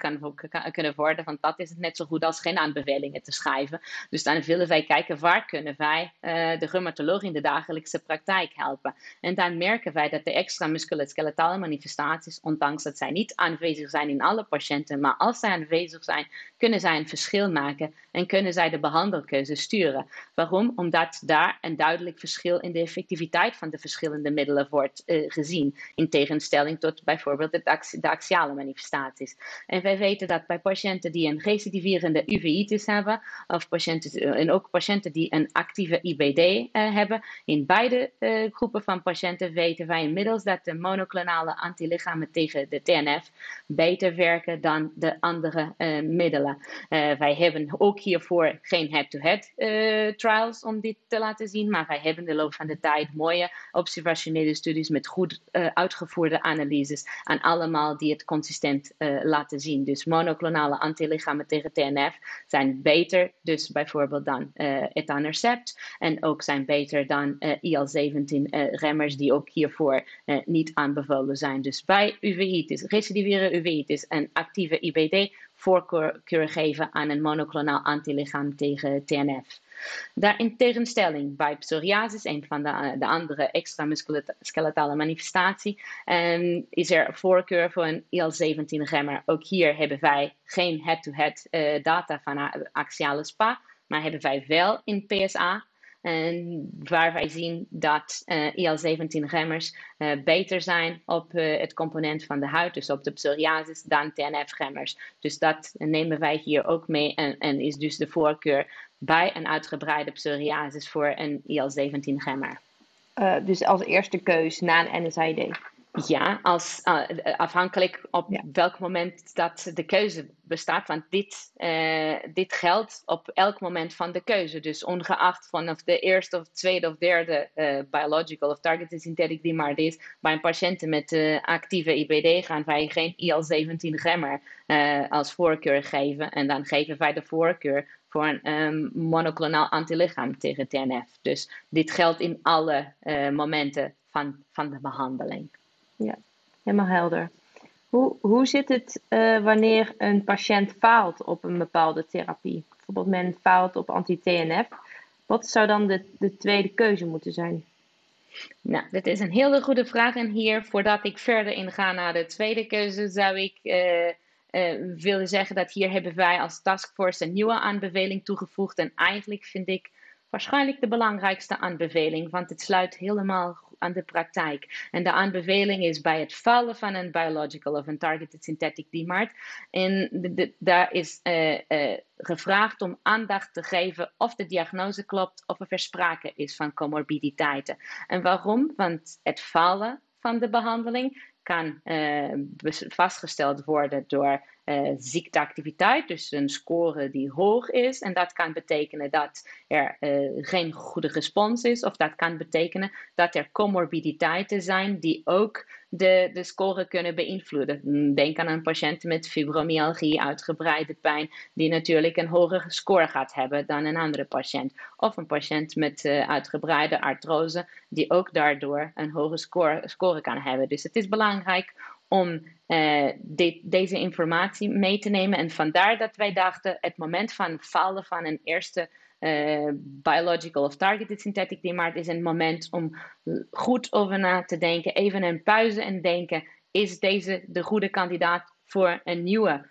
kunnen worden, want dat is net zo goed als geen aanbevelingen te schrijven. Dus dan willen wij kijken waar kunnen wij uh, de rheumatoloog in de dagelijkse praktijk helpen. En dan merken wij dat de extra musculoskeletale manifestaties, ondanks dat zij niet aanwezig zijn in alle patiënten, maar als zij aanwezig zijn, kunnen zij een verschil maken en kunnen zij de behandelkeuze sturen. Waarom? Omdat daar een duidelijk verschil in de effectiviteit van verschillende middelen wordt uh, gezien, in tegenstelling tot bijvoorbeeld de, axiale manifestaties. En wij weten dat bij patiënten die een recidiverende uveitis hebben, of patiënten, eh, en ook patiënten die een actieve IBD eh, hebben, in beide groepen van patiënten weten wij inmiddels dat de monoclonale antilichamen tegen de TNF beter werken dan de andere middelen. wij hebben ook hiervoor geen head-to-head trials om dit te laten zien, maar wij hebben de loop van de tijd mooie observationele studies met goed uh, uitgevoerde analyses en allemaal die het consistent uh, laten zien. Dus monoclonale antilichamen tegen TNF zijn beter, dus bijvoorbeeld dan uh, etanercept en ook zijn beter dan IL-17 remmers die ook hiervoor niet aanbevolen zijn. Dus bij uveitis, recidivere uveitis en actieve IBD voorkeur geven aan een monoclonaal antilichaam tegen TNF. Daar in tegenstelling bij psoriasis, een van de, eh, de andere extra musculoskeletale manifestatie, um, is er voorkeur voor een IL-17-remmer. Ook hier hebben wij geen head-to-head -head, uh, data van axiale SPA, maar hebben wij wel in PSA en waar wij zien dat uh, IL-17-remmers uh, beter zijn op uh, het component van de huid, dus op de psoriasis, dan TNF-remmers. Dus dat nemen wij hier ook mee en, en is dus de voorkeur bij een uitgebreide psoriasis voor een IL-17-remmer. dus als eerste keus na een NSAID? Ja, als, uh, afhankelijk op welk moment dat de keuze bestaat. Want dit, uh, dit geldt op elk moment van de keuze. Dus ongeacht vanaf de eerste of tweede of derde uh, biological of targeted synthetic DMARD is. Bij een patiënt met actieve IBD gaan wij geen IL-17 remmer als voorkeur geven. En dan geven wij de voorkeur voor een um, monoclonaal antilichaam tegen TNF. Dus dit geldt in alle momenten van, van de behandeling. Ja, helemaal helder. Hoe, hoe zit het uh, wanneer een patiënt faalt op een bepaalde therapie? Bijvoorbeeld men faalt op anti-TNF. Wat zou dan de, de tweede keuze moeten zijn? Nou, dat is een hele goede vraag. En hier, voordat ik verder inga naar de tweede keuze, zou ik uh, willen zeggen dat hier hebben wij als taskforce een nieuwe aanbeveling toegevoegd. En eigenlijk vind ik waarschijnlijk de belangrijkste aanbeveling, want het sluit helemaal aan de praktijk. En de aanbeveling is bij het vallen van een biological of een targeted synthetic DMARD. En daar is uh, uh, gevraagd om aandacht te geven of de diagnose klopt of er sprake is van comorbiditeiten. En waarom? Want het vallen van de behandeling kan uh, vastgesteld worden door uh, ziekteactiviteit, dus een score die hoog is. En dat kan betekenen dat er uh, geen goede respons is, of dat kan betekenen dat er comorbiditeiten zijn die ook de, de score kunnen beïnvloeden. Denk aan een patiënt met fibromyalgie, uitgebreide pijn, die natuurlijk een hogere score gaat hebben dan een andere patiënt. Of een patiënt met uh, uitgebreide artrose, die ook daardoor een hoge score, score kan hebben. Dus het is belangrijk om de, deze informatie mee te nemen. En vandaar dat wij dachten, het moment van vallen van een eerste uh, biological of targeted synthetic DMARD is een moment om goed over na te denken, even een pauze en denken, is deze de goede kandidaat voor een nieuwe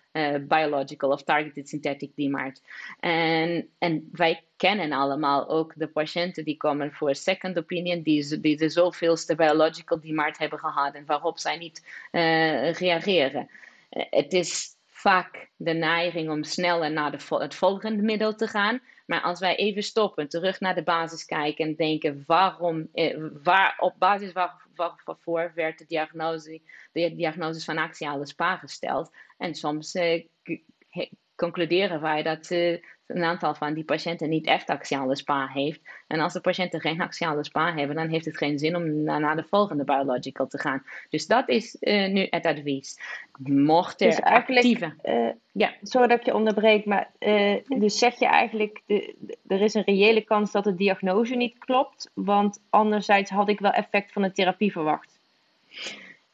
biological of targeted synthetic DMARD. En, en wij kennen allemaal ook de patiënten die komen voor second opinion, die, die de zoveelste biological DMARD hebben gehad en waarop zij niet reageren. het is vaak de neiging om sneller naar de, het volgende middel te gaan. Maar als wij even stoppen, terug naar de basis kijken en denken waarom, eh, waar, op basis waar, waarvoor werd de diagnose, de diagnose van axiale spa gesteld. En soms eh, concluderen wij dat eh, een aantal van die patiënten niet echt axiale spa heeft. En als de patiënten geen axiale spa hebben, dan heeft het geen zin om naar, de volgende biological te gaan. Dus dat is uh, nu het advies. Mocht er dus actieve... Uh, ja. Sorry dat ik je onderbreek, maar uh, dus zeg je eigenlijk, de, er is een reële kans dat de diagnose niet klopt, want anderzijds had ik wel effect van de therapie verwacht.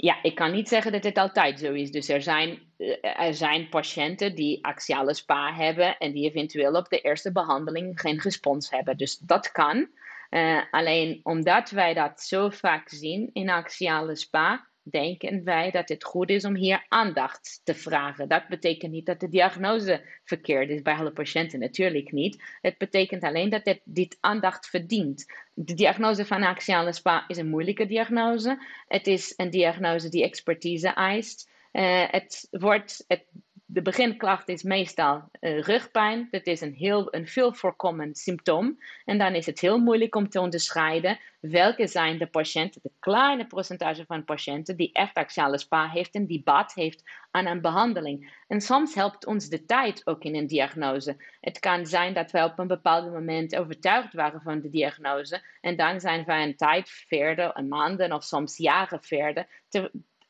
Ja, ik kan niet zeggen dat dit altijd zo is. Dus er zijn, eh, er zijn patiënten die axiale spa hebben en die eventueel op de eerste behandeling geen respons hebben. Dus dat kan. Uh, alleen omdat wij dat zo vaak zien in axiale spa, denken wij dat het goed is om hier aandacht te vragen. Dat betekent niet dat de diagnose verkeerd is bij alle patiënten, natuurlijk niet. Het betekent alleen dat het dit aandacht verdient. De diagnose van axiale spa is een moeilijke diagnose. Het is een diagnose die expertise eist. Uh, het, wordt, het de beginklacht is meestal uh, rugpijn. Dat is een, heel, een veel voorkomend symptoom. En dan is het heel moeilijk om te onderscheiden welke zijn de patiënten, de kleine percentage van patiënten die echt axiale spa heeft en die bad heeft aan een behandeling. En soms helpt ons de tijd ook in een diagnose. Het kan zijn dat wij op een bepaald moment overtuigd waren van de diagnose en dan zijn wij een tijd verder, een maanden of soms jaren verder,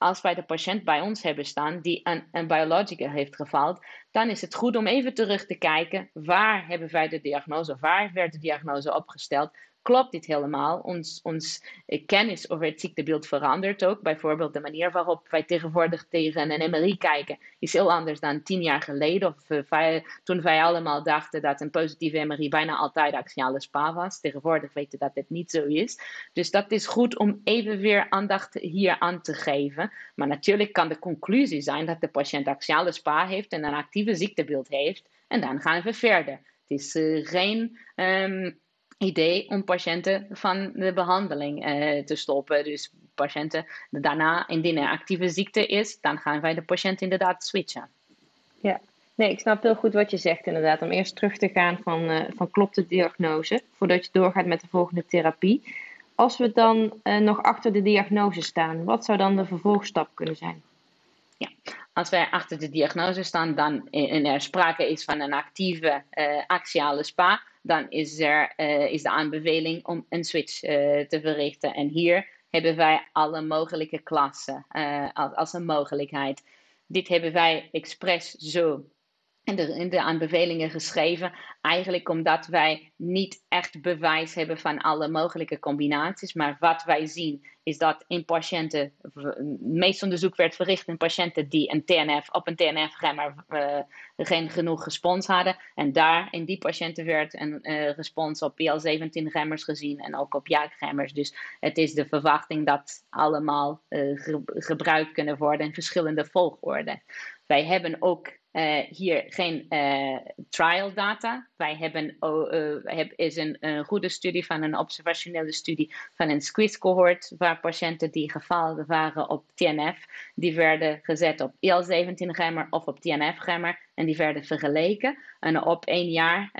als wij de patiënt bij ons hebben staan die een, een biologica heeft gefaald, dan is het goed om even terug te kijken waar hebben wij de diagnose, waar werd de diagnose opgesteld, klopt dit helemaal. Ons, ons eh, kennis over het ziektebeeld verandert ook. Bijvoorbeeld de manier waarop wij tegenwoordig tegen een MRI kijken is heel anders dan tien jaar geleden. Of wij, toen wij allemaal dachten dat een positieve MRI bijna altijd axiale spa was. Tegenwoordig weten dat het niet zo is. Dus dat is goed om even weer aandacht hier aan te geven. Maar natuurlijk kan de conclusie zijn dat de patiënt axiale spa heeft en een actieve ziektebeeld heeft. En dan gaan we verder. Het is uh, geen... Um, idee om patiënten van de behandeling uh, te stoppen. Dus patiënten daarna, indien er actieve ziekte is, dan gaan wij de patiënt inderdaad switchen. Ja, nee, ik snap heel goed wat je zegt inderdaad. Om eerst terug te gaan van, uh, van klopt de diagnose, voordat je doorgaat met de volgende therapie. Als we dan uh, nog achter de diagnose staan, wat zou dan de vervolgstap kunnen zijn? Als wij achter de diagnose staan dan, en er sprake is van een actieve axiale spa, dan is, er, uh, is de aanbeveling om een switch uh, te verrichten. En hier hebben wij alle mogelijke klassen als, als, een mogelijkheid. Dit hebben wij expres zo in de, in de aanbevelingen geschreven. Eigenlijk omdat wij niet echt bewijs hebben van alle mogelijke combinaties. Maar wat wij zien is dat in patiënten, het meeste onderzoek werd verricht in patiënten die een TNF, op een TNF-remmer uh, geen genoeg respons hadden. En daar in die patiënten werd een uh, respons op PL17-remmers gezien en ook op JAK-remmers. Dus het is de verwachting dat allemaal uh, ge gebruikt kunnen worden in verschillende volgorde. Wij hebben ook uh, hier geen uh, trial data. Wij hebben uh, heb, is een, een, goede studie van een observationele studie van een squeeze cohort, waar patiënten die gevallen waren op TNF, die werden gezet op IL-17-remmer of op TNF-remmer en die werden vergeleken. En op één jaar,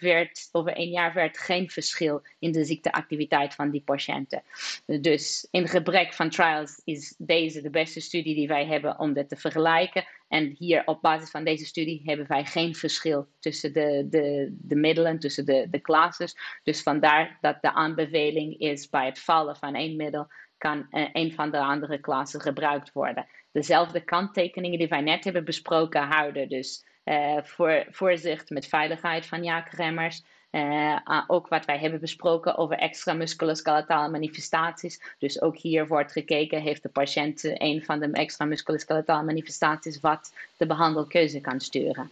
werd, over één jaar werd geen verschil in de ziekteactiviteit van die patiënten. Dus in gebrek van trials is deze de beste studie die wij hebben om dit te vergelijken. En hier op basis van deze studie hebben wij geen verschil tussen de, de, de middelen, tussen de, de classes. Dus vandaar dat de aanbeveling is bij het vallen van één middel kan uh, een van de andere klassen gebruikt worden. Dezelfde kanttekeningen die wij net hebben besproken houden. Dus uh, voor, voorzicht met veiligheid van jaakremmers. Uh, ook wat wij hebben besproken over extra musculoskeletale manifestaties. Dus ook hier wordt gekeken, heeft de patiënt een van de extra musculoskeletale manifestaties wat de behandelkeuze kan sturen.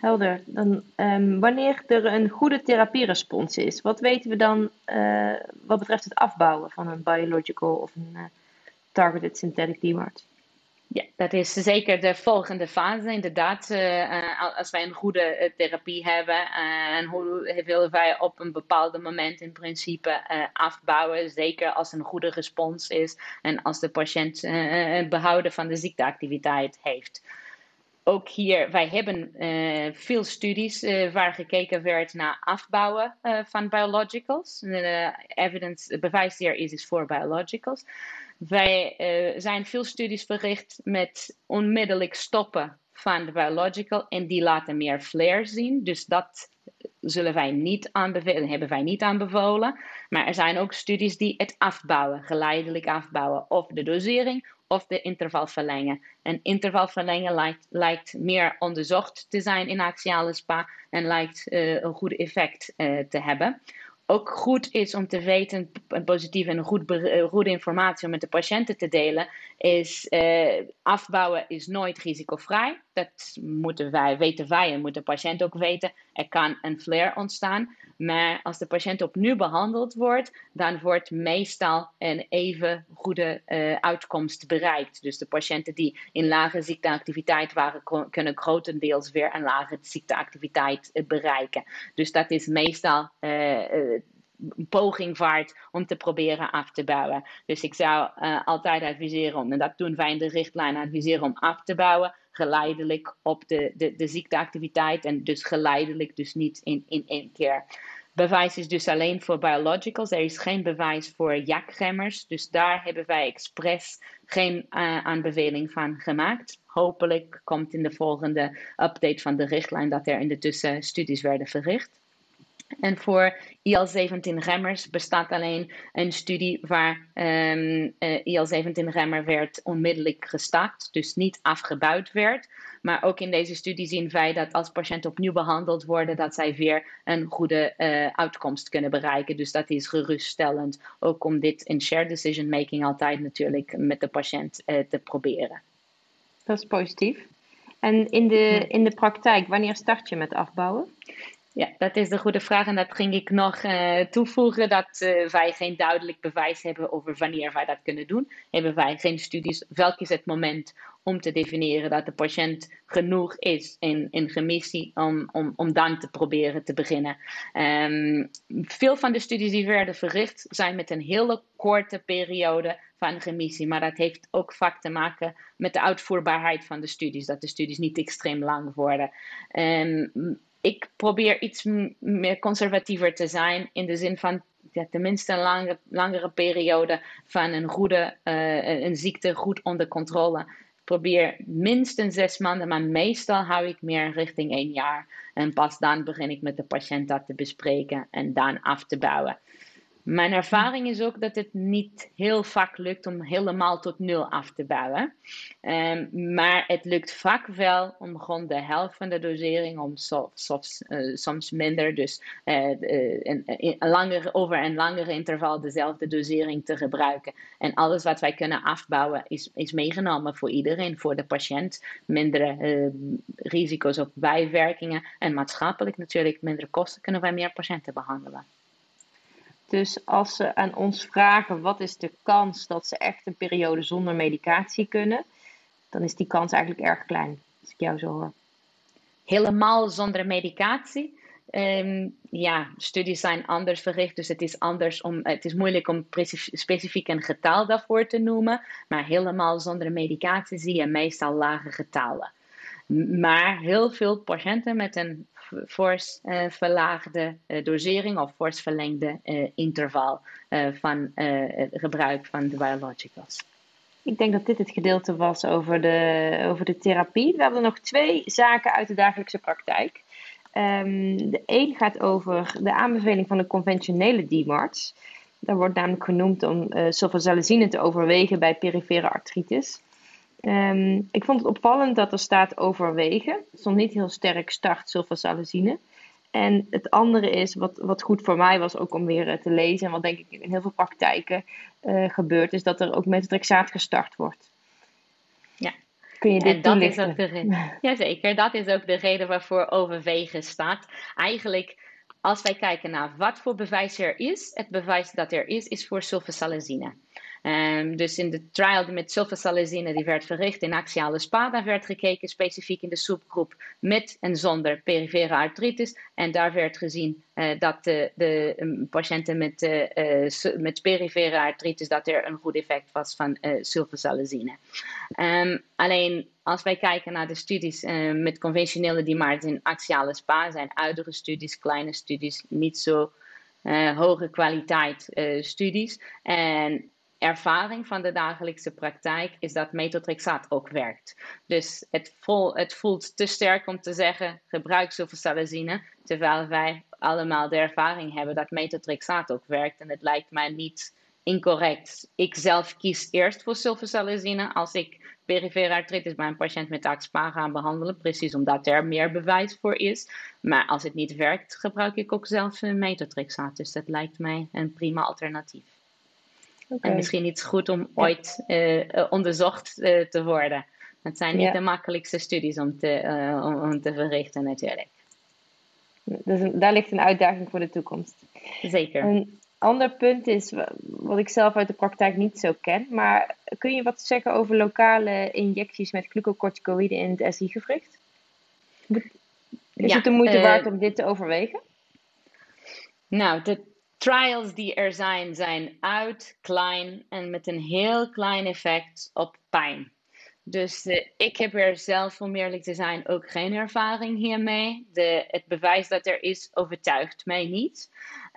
Helder. Dan, um, wanneer er een goede therapierespons is, wat weten we dan uh, wat betreft het afbouwen van een biological of een uh, targeted synthetic DMARD? Ja, dat is zeker de volgende fase. Inderdaad, uh, als wij een goede uh, therapie hebben en hoe willen wij op een bepaald moment in principe afbouwen, zeker als een goede respons is en als de patiënt behouden van de ziekteactiviteit heeft. Ook hier, wij hebben veel studies waar gekeken werd naar afbouwen van biologicals. evidence, bewijs hier is, is voor biologicals. Wij uh, zijn veel studies verricht met onmiddellijk stoppen van de biological en die laten meer flare zien. Dus dat zullen wij niet aanbevelen, hebben wij niet aanbevolen. Maar er zijn ook studies die het afbouwen, geleidelijk afbouwen, of de dosering of de interval verlengen. En interval verlengen lijkt, lijkt meer onderzocht te zijn in axiale spa en lijkt uh, een goed effect uh, te hebben ook goed is om te weten, positief en goed, eh, goede informatie om met de patiënten te delen, is uh, afbouwen is nooit risicovrij. Dat moeten wij, weten wij en moet de patiënt ook weten. Er kan een flare ontstaan. Maar als de patiënt opnieuw behandeld wordt, dan wordt meestal een even goede uh, uitkomst bereikt. Dus de patiënten die in lage ziekteactiviteit waren, kunnen grotendeels weer een lage ziekteactiviteit uh, bereiken. Dus dat is meestal uh, een poging waard om te proberen af te bouwen. Dus ik zou uh, altijd adviseren om, en dat doen wij in de richtlijn, adviseren om af te bouwen, geleidelijk op de, de, de ziekteactiviteit en dus geleidelijk, dus niet in, in één keer. Bewijs is dus alleen voor biologicals. Er is geen bewijs voor jakremmers. Dus daar hebben wij expres geen uh, aanbeveling van gemaakt. Hopelijk komt in de volgende update van de richtlijn dat er in de tussen studies werden verricht. En voor IL-17-remmers bestaat alleen een studie waar um, ehm, uh, eh, IL-17-remmer werd onmiddellijk gestart, dus niet afgebouwd werd. Maar ook in deze studie zien wij dat als patiënten opnieuw behandeld worden, dat zij weer een goede uh, uitkomst kunnen bereiken. Dus dat is geruststellend, ook om dit in shared decision making altijd natuurlijk met de patiënt uh, te proberen. Dat is positief. En in de, in de praktijk, wanneer start je met afbouwen? Ja, dat is de goede vraag. En dat ging ik nog uh, toevoegen: dat uh, wij geen duidelijk bewijs hebben over wanneer wij dat kunnen doen. Hebben wij geen studies. Welk is het moment om te definiëren dat de patiënt genoeg is in, in remissie om, om, om dan te proberen te beginnen? Um, veel van de studies die werden verricht zijn met een hele korte periode van remissie. Maar dat heeft ook vaak te maken met de uitvoerbaarheid van de studies. Dat de studies niet extreem lang worden. Um, ik probeer iets meer conservatiever te zijn in de zin van tenminste een lange, langere periode van een goede uh, een ziekte goed onder controle. Ik probeer minstens zes maanden, maar meestal hou ik meer richting één jaar. En pas dan begin ik met de patiënt dat te bespreken en dan af te bouwen. Mijn ervaring is ook dat het niet heel vaak lukt om helemaal tot nul af te bouwen. Um, maar het lukt vaak wel om gewoon de helft van de dosering, om soms, uh, soms minder, dus uh, een, langer, over een langere interval dezelfde dosering te gebruiken. En alles wat wij kunnen afbouwen is, is meegenomen voor iedereen, voor de patiënt. Mindere uh, risico's op bijwerkingen en maatschappelijk natuurlijk minder kosten kunnen wij meer patiënten behandelen. Dus als ze aan ons vragen wat is de kans dat ze echt een periode zonder medicatie kunnen, dan is die kans eigenlijk erg klein, als ik jou zo hoor. Helemaal zonder medicatie? Um, ja, studies zijn anders verricht, dus het is, anders om, het is moeilijk om specifiek een getal daarvoor te noemen. Maar helemaal zonder medicatie zie je meestal lage getallen. Maar heel veel patiënten met een fors uh, verlaagde uh, dosering of fors verlengde uh, interval van het gebruik van de biologicals. Ik denk dat dit het gedeelte was over de, over de therapie. We hebben nog twee zaken uit de dagelijkse praktijk. Um, de een gaat over de aanbeveling van de conventionele DMARDs. Daar wordt namelijk genoemd om uh, te overwegen bij perifere artritis. Um, ik vond het opvallend dat er staat overwegen. Er stond niet heel sterk start sulfasalazine. En het andere is, wat, wat goed voor mij was ook om weer uh, te lezen, en wat denk ik in heel veel praktijken uh, gebeurt, is dat er ook met Drexaat gestart wordt. Ja. Kun je dit en dat is ook de reden. Jazeker, dat is ook de reden waarvoor overwegen staat. Eigenlijk, als wij kijken naar wat voor bewijs er is, het bewijs dat er is, is voor sulfasalazine. Um, dus in de trial met sulfasalazine die werd verricht in axiale spa, daar werd gekeken specifiek in de subgroep met en zonder perifere artritis. En daar werd gezien uh, dat de, de um, patiënten met, uh, met perifere artritis, dat er een goed effect was van sulfasalazine. Um, alleen als wij kijken naar de studies met conventionele DMARDs in axiale spa, zijn oudere studies, kleine studies, niet zo hoge kwaliteit studies. En ervaring van de dagelijkse praktijk is dat metotrexaat ook werkt. Dus het, vol, het voelt te sterk om te zeggen gebruik sulfasalazine, terwijl wij allemaal de ervaring hebben dat metotrexaat ook werkt. En het lijkt mij niet incorrect. Ik zelf kies eerst voor sulfasalazine als ik perifere artritis bij een patiënt met AXPA ga behandelen, precies omdat er meer bewijs voor is. Maar als het niet werkt, gebruik ik ook zelf metotrexaat. Dus dat lijkt mij een prima alternatief. En misschien iets goed om ooit uh, onderzocht uh, te worden. Het zijn niet ja. de makkelijkste studies om te, om, om, te verrichten natuurlijk. Dus daar ligt een uitdaging voor de toekomst. Zeker. Een ander punt is, wat ik zelf uit de praktijk niet zo ken, maar kun je wat zeggen over lokale injecties met glucocorticoïden in het SI-gewricht? Is ja, het de moeite waard om dit te overwegen? Nou, de trials die er zijn, zijn uit, klein en met een heel klein effect op pijn. Dus uh, ik heb er zelf, om eerlijk te zijn, ook geen ervaring hiermee. De, het bewijs dat er is, overtuigt mij niet.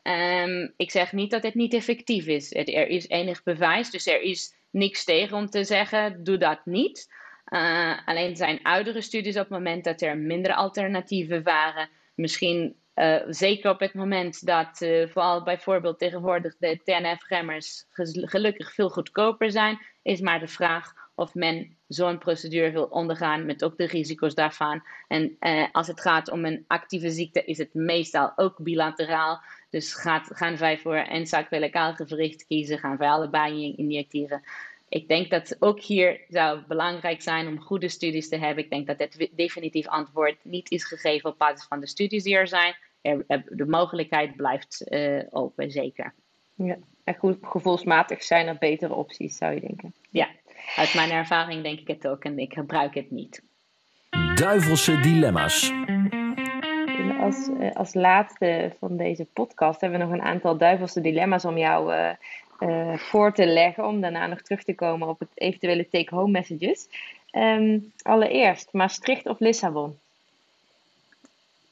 Um, ik zeg niet dat het niet effectief is. Er is enig bewijs, dus er is niks tegen om te zeggen: doe dat niet. Uh, alleen zijn oudere studies op het moment dat er minder alternatieven waren, misschien uh, zeker op het moment dat uh, vooral bijvoorbeeld tegenwoordig de TNF-remmers gelukkig veel goedkoper zijn, is maar de vraag of men zo'n procedure wil ondergaan met ook de risico's daarvan. En uh, als het gaat om een actieve ziekte is het meestal ook bilateraal. Dus gaat, gaan wij voor een sacroiliacaal gewricht kiezen, gaan wij allebei injecteren. Ik denk dat ook hier zou belangrijk zijn om goede studies te hebben. Ik denk dat het definitief antwoord niet is gegeven op basis van de studies die er zijn. Er, de mogelijkheid blijft uh, open, zeker. Ja, en goed, gevoelsmatig zijn er betere opties, zou je denken. Ja, uit mijn ervaring denk ik het ook en ik gebruik het niet. Duivelse dilemma's. Als, eh, als laatste van deze podcast hebben we nog een aantal duivelse dilemma's om jou uh, uh, voor te leggen. Om daarna nog terug te komen op het eventuele take-home messages. Um, allereerst, Maastricht of Lissabon?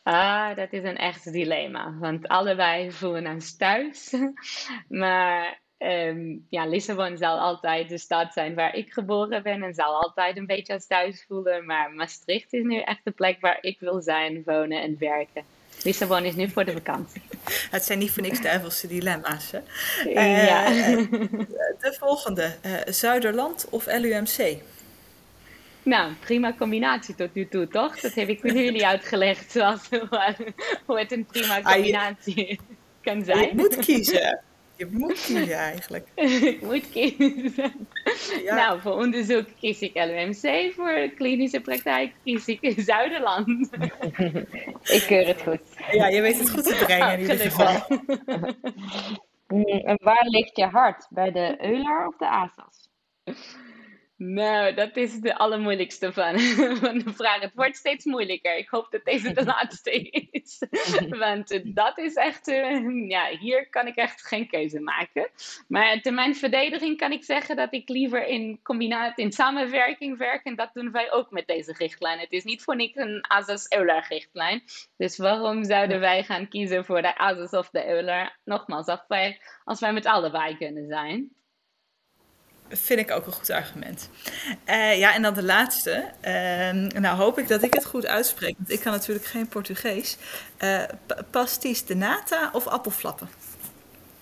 Ah, dat is een echt dilemma. Want allebei voelen ons thuis. maar um, ja, Lissabon zal altijd de stad zijn waar ik geboren ben. En zal altijd een beetje als thuis voelen. Maar Maastricht is nu echt de plek waar ik wil zijn, wonen en werken. Lissabon is nu voor de vakantie. Het zijn niet voor niks duivelse dilemma's. Hè? Ja. Uh, de volgende. Uh, Zuiderland of LUMC? Nou, prima combinatie tot nu toe, toch? Dat heb ik jullie uitgelegd, zoals, hoe het een prima combinatie ah, je, kan zijn. Je moet kiezen. Je moet kiezen eigenlijk. ik moet kiezen. Ja. Nou, voor onderzoek kies ik LUMC, voor klinische praktijk kies ik Zuiderland. ik keur het goed. Ja, je weet het goed te brengen in ieder geval. en waar ligt je hart? Bij de Euler of de ASAS? Nou, dat is de allermoeilijkste van, van de vraag. Het wordt steeds moeilijker. Ik hoop dat deze de laatste is. Want dat is echt, uh, ja, hier kan ik echt geen keuze maken. Maar ter mijn verdediging kan ik zeggen dat ik liever in combinatie, in samenwerking werk. En dat doen wij ook met deze richtlijn. Het is niet voor niks een ASAS-EULAR-richtlijn. Dus waarom zouden wij gaan kiezen voor de ASAS of de EULAR? Nogmaals, als wij, als wij met allebei kunnen zijn. Vind ik ook een goed argument. Uh, ja, en dan de laatste. Uh, nou hoop ik dat ik het goed uitspreek, want ik kan natuurlijk geen Portugees. Uh, pastis de nata of appelflappen?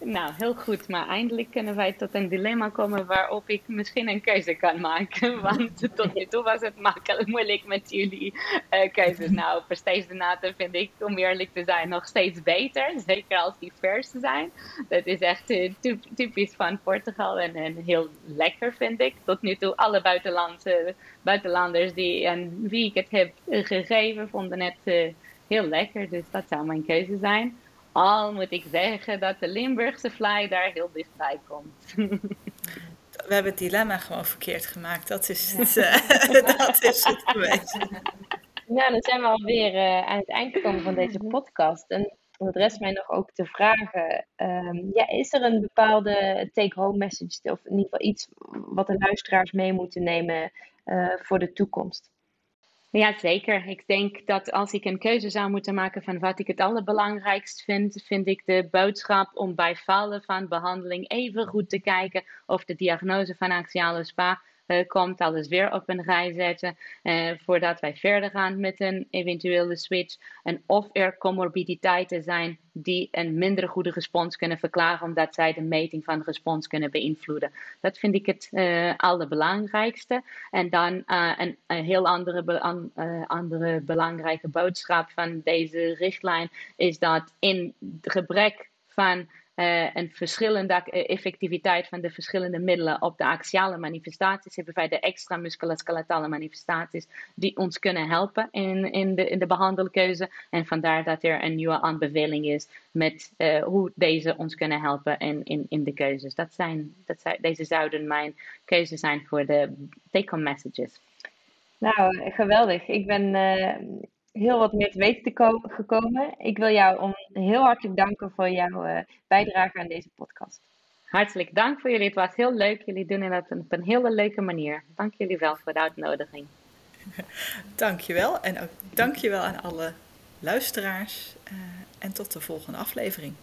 Nou, heel goed. Maar eindelijk kunnen wij tot een dilemma komen waarop ik misschien een keuze kan maken. Want tot nu toe was het makkelijk moeilijk met jullie uh, keuzes. Nou, naten vind ik, om eerlijk te zijn, nog steeds beter. Zeker als die vers zijn. Dat is echt uh, typisch van Portugal en, en, heel lekker, vind ik. Tot nu toe alle buitenlandse, buitenlanders die, en wie ik het heb gegeven, vonden het uh, heel lekker. Dus dat zou mijn keuze zijn. Al moet ik zeggen dat de Limburgse fly daar heel dichtbij komt. we hebben het dilemma gewoon verkeerd gemaakt. Dat is het, uh, dat is het geweest. Nou, dan zijn we alweer uh, aan het eind gekomen van deze podcast. En het rest mij nog ook te vragen. Um, ja, is er een bepaalde take-home message, of in ieder geval iets wat de luisteraars mee moeten nemen uh, voor de toekomst? Ja, zeker. Ik denk dat als ik een keuze zou moeten maken van wat ik het allerbelangrijkst vind, vind ik de boodschap om bij falen van behandeling even goed te kijken of de diagnose van axiale spa uh, komt, alles weer op een rij zetten uh, voordat wij verder gaan met een eventuele switch. En of er comorbiditeiten zijn die een minder goede respons kunnen verklaren, omdat zij de meting van respons kunnen beïnvloeden. Dat vind ik het uh, allerbelangrijkste. En dan een, heel andere, andere belangrijke boodschap van deze richtlijn is dat in gebrek van uh, en verschillende eh, effectiviteit van de verschillende middelen op de axiale manifestaties hebben wij de extra musculoskeletale manifestaties die ons kunnen helpen in, in, de, in de behandelkeuze. En vandaar dat er een nieuwe aanbeveling is met uh, hoe deze ons kunnen helpen in, in, in de keuzes. Dat zijn, dat zijn, deze zouden mijn keuzes zijn voor de take-home messages. Nou, geweldig. Ik ben heel wat meer te weten te gekomen. Ik wil jou om heel hartelijk danken voor jouw uh, bijdrage aan deze podcast. Hartelijk dank voor jullie. Het was heel leuk. Jullie doen het op een hele leuke manier. Dank jullie wel voor de uitnodiging. Dankjewel. En ook dankjewel aan alle luisteraars. Uh, en tot de volgende aflevering.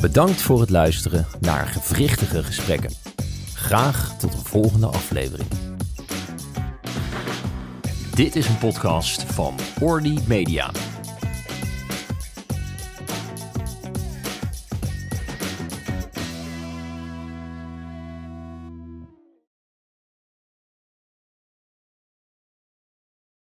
Bedankt voor het luisteren naar gewrichtige gesprekken. Graag tot een volgende aflevering. Dit is een podcast van Orly Media.